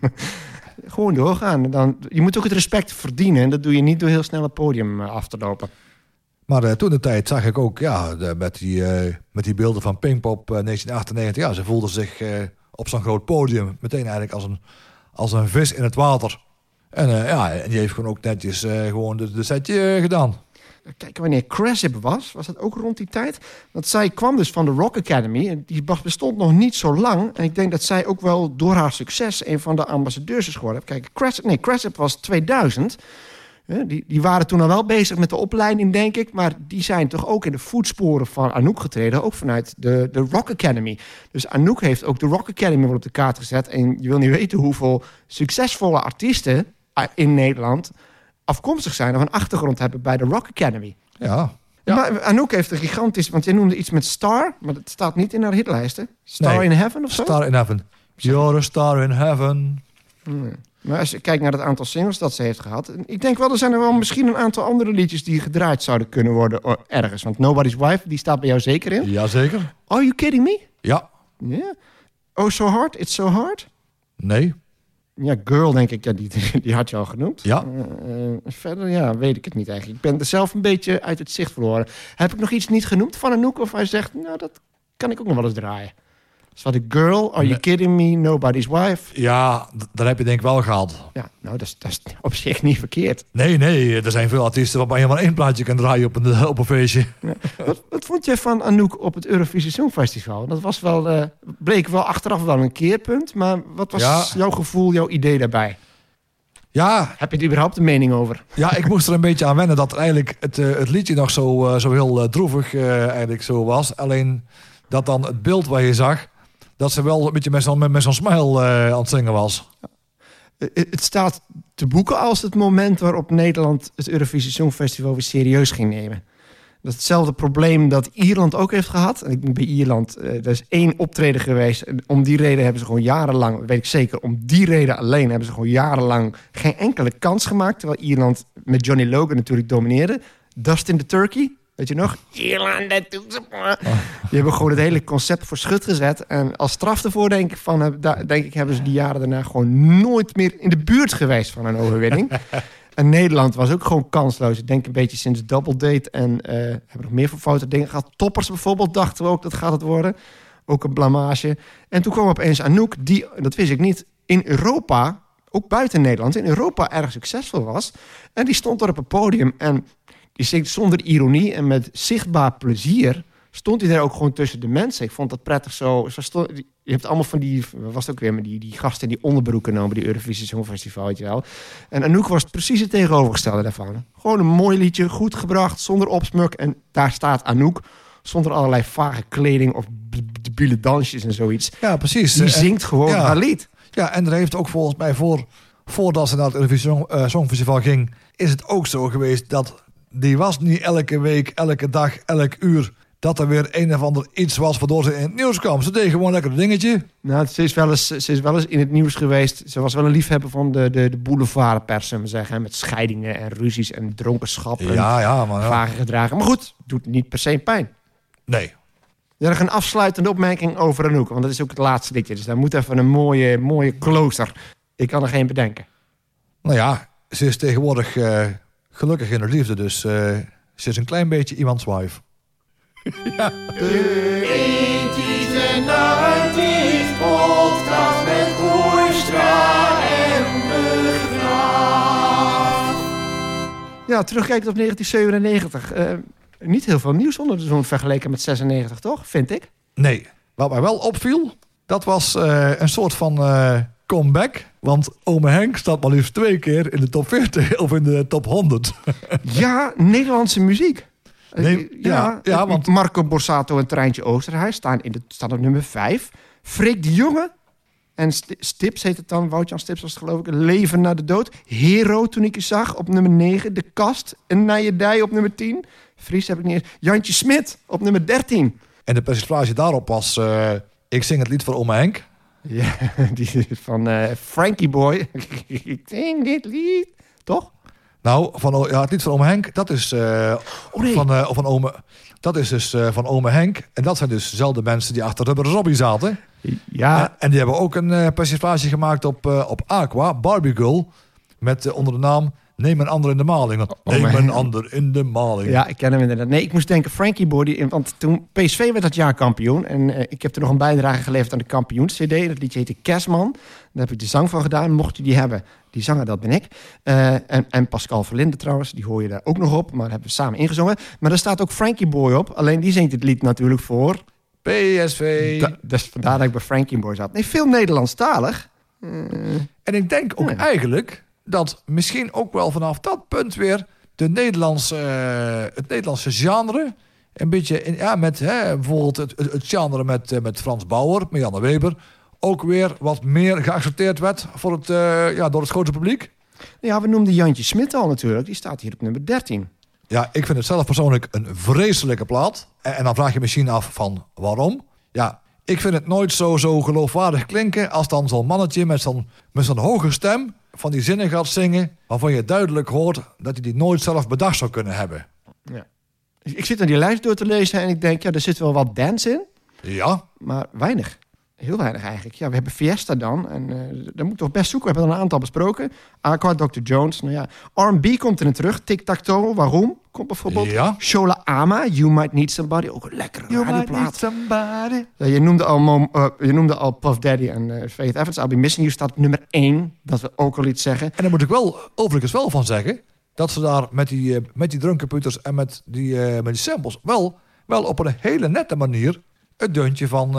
Gewoon doorgaan. Dan, je moet ook het respect verdienen. En dat doe je niet door heel snel het podium eh, af te lopen. Maar eh, toen de tijd zag ik ook, ja, de- met, die, eh, met die beelden van Pinkpop eh, 1998. Ja, ze voelde zich op zo'n groot podium meteen eigenlijk als een, als een vis in het water. En eh, ja, en die heeft gewoon ook netjes eh, gewoon de, de setje eh, gedaan. Kijk, wanneer Cressip was, was dat ook rond die tijd. Want zij kwam dus van de Rock Academy. En die bestond nog niet zo lang. En ik denk dat zij ook wel door haar succes een van de ambassadeurs is geworden. Kijk, Cressip, nee, Cressip was 2000. Die, die waren toen al wel bezig met de opleiding, denk ik. Maar die zijn toch ook in de voetsporen van Anouk getreden. Ook vanuit de, de Rock Academy. Dus Anouk heeft ook de Rock Academy op de kaart gezet. En je wil niet weten hoeveel succesvolle artiesten eh, in Nederland afkomstig zijn of een achtergrond hebben bij de Rock Academy. Ja, Ja. Maar Anouk heeft een gigantisch... Want jij noemde iets met Star, maar dat staat niet in haar hitlijsten. Star Nee. in Heaven of zo? star in heaven. You're a star in heaven. Maar als je kijkt naar het aantal singles dat ze heeft gehad... Ik denk wel, er zijn er wel misschien een aantal andere liedjes... die gedraaid zouden kunnen worden oh, ergens. Want Nobody's Wife, die staat bij jou zeker in. Jazeker. Are you kidding me? Ja. Ja. Oh, So Hard, It's So Hard? Nee. Ja, Girl denk ik, ja, die, die had je al genoemd. Ja. Eh, eh, verder, ja, weet ik het niet eigenlijk. Ik ben er zelf een beetje uit het zicht verloren. Heb ik nog iets niet genoemd van Anouk? Of hij zegt, nou, dat kan ik ook nog wel eens draaien. Wat de Girl, Are You. Kidding Me, Nobody's Wife. Ja, dat heb je denk ik wel gehaald. Ja, nou, dat is, dat is op zich niet verkeerd. Nee, nee, er zijn veel artiesten waarbij je maar één plaatje kan draaien op een, op een feestje. Wat, wat vond je van Anouk op het Eurovisie Songfestival? Dat was wel, eh, bleek wel achteraf wel een keerpunt. Maar wat was Ja. jouw gevoel, jouw idee daarbij? Ja, Heb je er überhaupt een mening over? ja, ik moest er een beetje aan wennen dat eigenlijk het, eh, het liedje nog zo, eh, zo heel droevig eigenlijk zo was. Alleen dat dan het beeld waar je zag... dat ze wel een beetje met zo'n met, zo'n smile eh, aan het zingen was. Eh, Het staat te boeken als het moment waarop Nederland het Eurovisie Songfestival weer serieus ging nemen. Dat hetzelfde probleem dat Ierland ook heeft gehad. En ik ben bij Ierland, eh, er is één optreden geweest. En om die reden hebben ze gewoon jarenlang, weet ik zeker, om die reden alleen hebben ze gewoon jarenlang geen enkele kans gemaakt. Terwijl Ierland met Johnny Logan natuurlijk domineerde. Dustin the Turkey, weet je nog? Maar. Die hebben gewoon het hele concept voor schut gezet. En als straf ervoor, denk ik, van, eh, denk ik, hebben ze die jaren daarna gewoon nooit meer in de buurt geweest van een overwinning. en Nederland was ook gewoon kansloos. Ik denk een beetje sinds Double Date. En eh, hebben nog meer voor foute dingen gehad. Toppers bijvoorbeeld, dachten we ook dat gaat het worden. Ook een blamage. En toen kwam opeens Anouk, die, dat wist ik niet, in Europa, ook buiten Nederland, in Europa erg succesvol was. En die stond er op een podium en die zingt zonder ironie en met zichtbaar plezier. Stond hij daar ook gewoon tussen de mensen. Ik vond dat prettig zo. zo stond, je hebt allemaal van die, was het ook weer, met die, die gasten die onderbroeken nomen, die Eurovisie Songfestival, weet je wel. En Anouk was precies het tegenovergestelde daarvan. Gewoon een mooi liedje, goed gebracht, zonder opsmuk. En daar staat Anouk, zonder allerlei vage kleding of debiele dansjes en zoiets. Ja, precies. Die zingt gewoon ja. haar lied. Ja, en er heeft ook volgens mij voor, voordat ze naar het Eurovisie eh, Songfestival ging, is het ook zo geweest dat die was niet elke week, elke dag, elk uur, dat er weer een of ander iets was waardoor ze in het nieuws kwam. Ze deed gewoon lekker een dingetje. Nou, ze is, wel eens, ze is wel eens in het nieuws geweest. Ze was wel een liefhebber van de, de, de boulevardpers, zullen we zeggen. Met scheidingen en ruzies en dronkenschap en Ja, ja, maar ja. vage gedragen. Maar goed, doet niet per se pijn. Nee. Er nog een afsluitende opmerking over Anouk. Want dat is ook het laatste liedje. Dus daar moet even een mooie, mooie closer. Ik kan er geen bedenken. Nou ja, ze is tegenwoordig eh, gelukkig in haar liefde, dus eh, ze is een klein beetje iemands wife. en Nighties podcast met Hoekstra en De Graaf. Ja, terugkijkend op 1997. Eh, niet heel veel nieuws onder de zon vergeleken met 96, toch? Vind ik. Nee, wat mij wel opviel, dat was eh, een soort van eh, comeback. Want ome Henk staat maar liefst twee keer in de top 40 of in de top 100. Ja, Nederlandse muziek. Eh, Nee, ja, ja, want- Marco Borsato en Treintje Oosterhuis staan, in de, staan op nummer 5. Freek de Jonge en Sti- Stips heet het dan. Woutjan Stips was het geloof ik. Leven na de dood. Hero toen ik je zag op nummer 9. De Kast en Nijedij op nummer 10. Fries heb ik niet eens. Jantje Smit op nummer 13. En de persiflage daarop was... eh, ik zing het lied voor ome Henk. Ja, die is van eh, Frankie Boy. ik zing dit lied. Toch? Nou, van, ja, het lied van ome Henk, dat is, eh, Oh, nee. van, eh, van ome, dat is dus van ome Henk. En dat zijn dus dezelfde mensen die achter Rubber Robbie zaten. Ja, En, die hebben ook een persiflage gemaakt op, op Aqua, Barbie Girl. Met onder de naam Neem een ander in de maling. Want Neem maar- een ander in de maling. Ja, ik ken hem inderdaad. Nee, ik moest denken Frankie Boy. die- Want toen PSV werd dat jaar kampioen. En eh, ik heb er nog een bijdrage geleverd aan de kampioens-cd. Dat liedje heette Kerstman. Daar heb ik de zang van gedaan. Mocht je die hebben, die zanger, dat ben ik. Eh, en, en Pascal Verlinde trouwens, die hoor je daar ook nog op. Maar dat hebben we samen ingezongen. Maar daar staat ook Frankie Boy op. Alleen die zingt het lied natuurlijk voor... PSV. Da- dus vandaar dat ik bij Frankie Boy zat. Nee, veel Nederlandstalig. En ik denk ook Ja. eigenlijk dat misschien ook wel vanaf dat punt weer de Nederlandse, eh, het Nederlandse genre. Een beetje, in, ja, met hè, bijvoorbeeld het, het, genre met, eh, met Frans Bauer, Marianne Weber. Ook weer wat meer geaccepteerd werd voor het, eh, ja, door het grote publiek. Ja, we noemden Jantje Smit al natuurlijk. Die staat hier op nummer 13. Ja, ik vind het zelf persoonlijk een vreselijke plaat. En, en dan vraag je misschien af van waarom. Ja, ik vind het nooit zo, zo geloofwaardig klinken als dan zo'n mannetje met zo'n, met zo'n hoge stem van die zinnen gaat zingen waarvan je duidelijk hoort dat hij die nooit zelf bedacht zou kunnen hebben. Ik zit naar die lijst door te lezen en ik denk, ja, er zit wel wat dance in. Ja, Maar weinig. Heel weinig eigenlijk. Ja, we hebben Fiesta dan. En eh daar moet ik toch best zoeken. We hebben er een aantal besproken. Aqua, Dr. Jones. Nou ja, R&B komt erin terug. Tic-tac-toe. Waarom? Komt bijvoorbeeld. Ja. Shola Ama. You Might Need Somebody. Ook een lekkere radioplaat. somebody. Ja, je, noemde al Mo- eh, je noemde al Puff Daddy en eh, Faith Evans. I'll Be Missing You staat op nummer 1. Dat we ook al iets zeggen. En daar moet ik wel overigens wel van zeggen dat ze daar met die, met die drumcomputers en met die, met die samples wel, wel op een hele nette manier het deuntje van,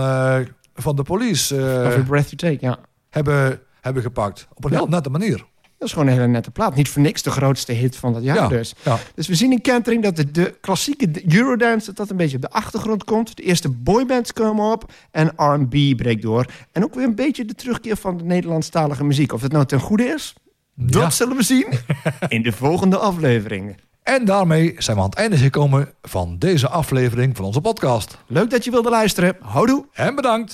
van de police eh, Every Breath You Take, ja. hebben, hebben gepakt. Op een Ja. heel nette manier. Dat is gewoon een hele nette plaat. Niet voor niks de grootste hit van dat jaar Ja, dus. ja. Dus we zien in Kentering dat de, de klassieke Eurodance... dat dat een beetje op de achtergrond komt. De eerste boybands komen op en R&B breekt door. En ook weer een beetje de terugkeer van de Nederlandstalige muziek. Of het nou ten goede is, dat zullen we zien in de volgende afleveringen. En daarmee zijn we aan het einde gekomen van deze aflevering van onze podcast. Leuk dat je wilde luisteren. Houdoe! En bedankt!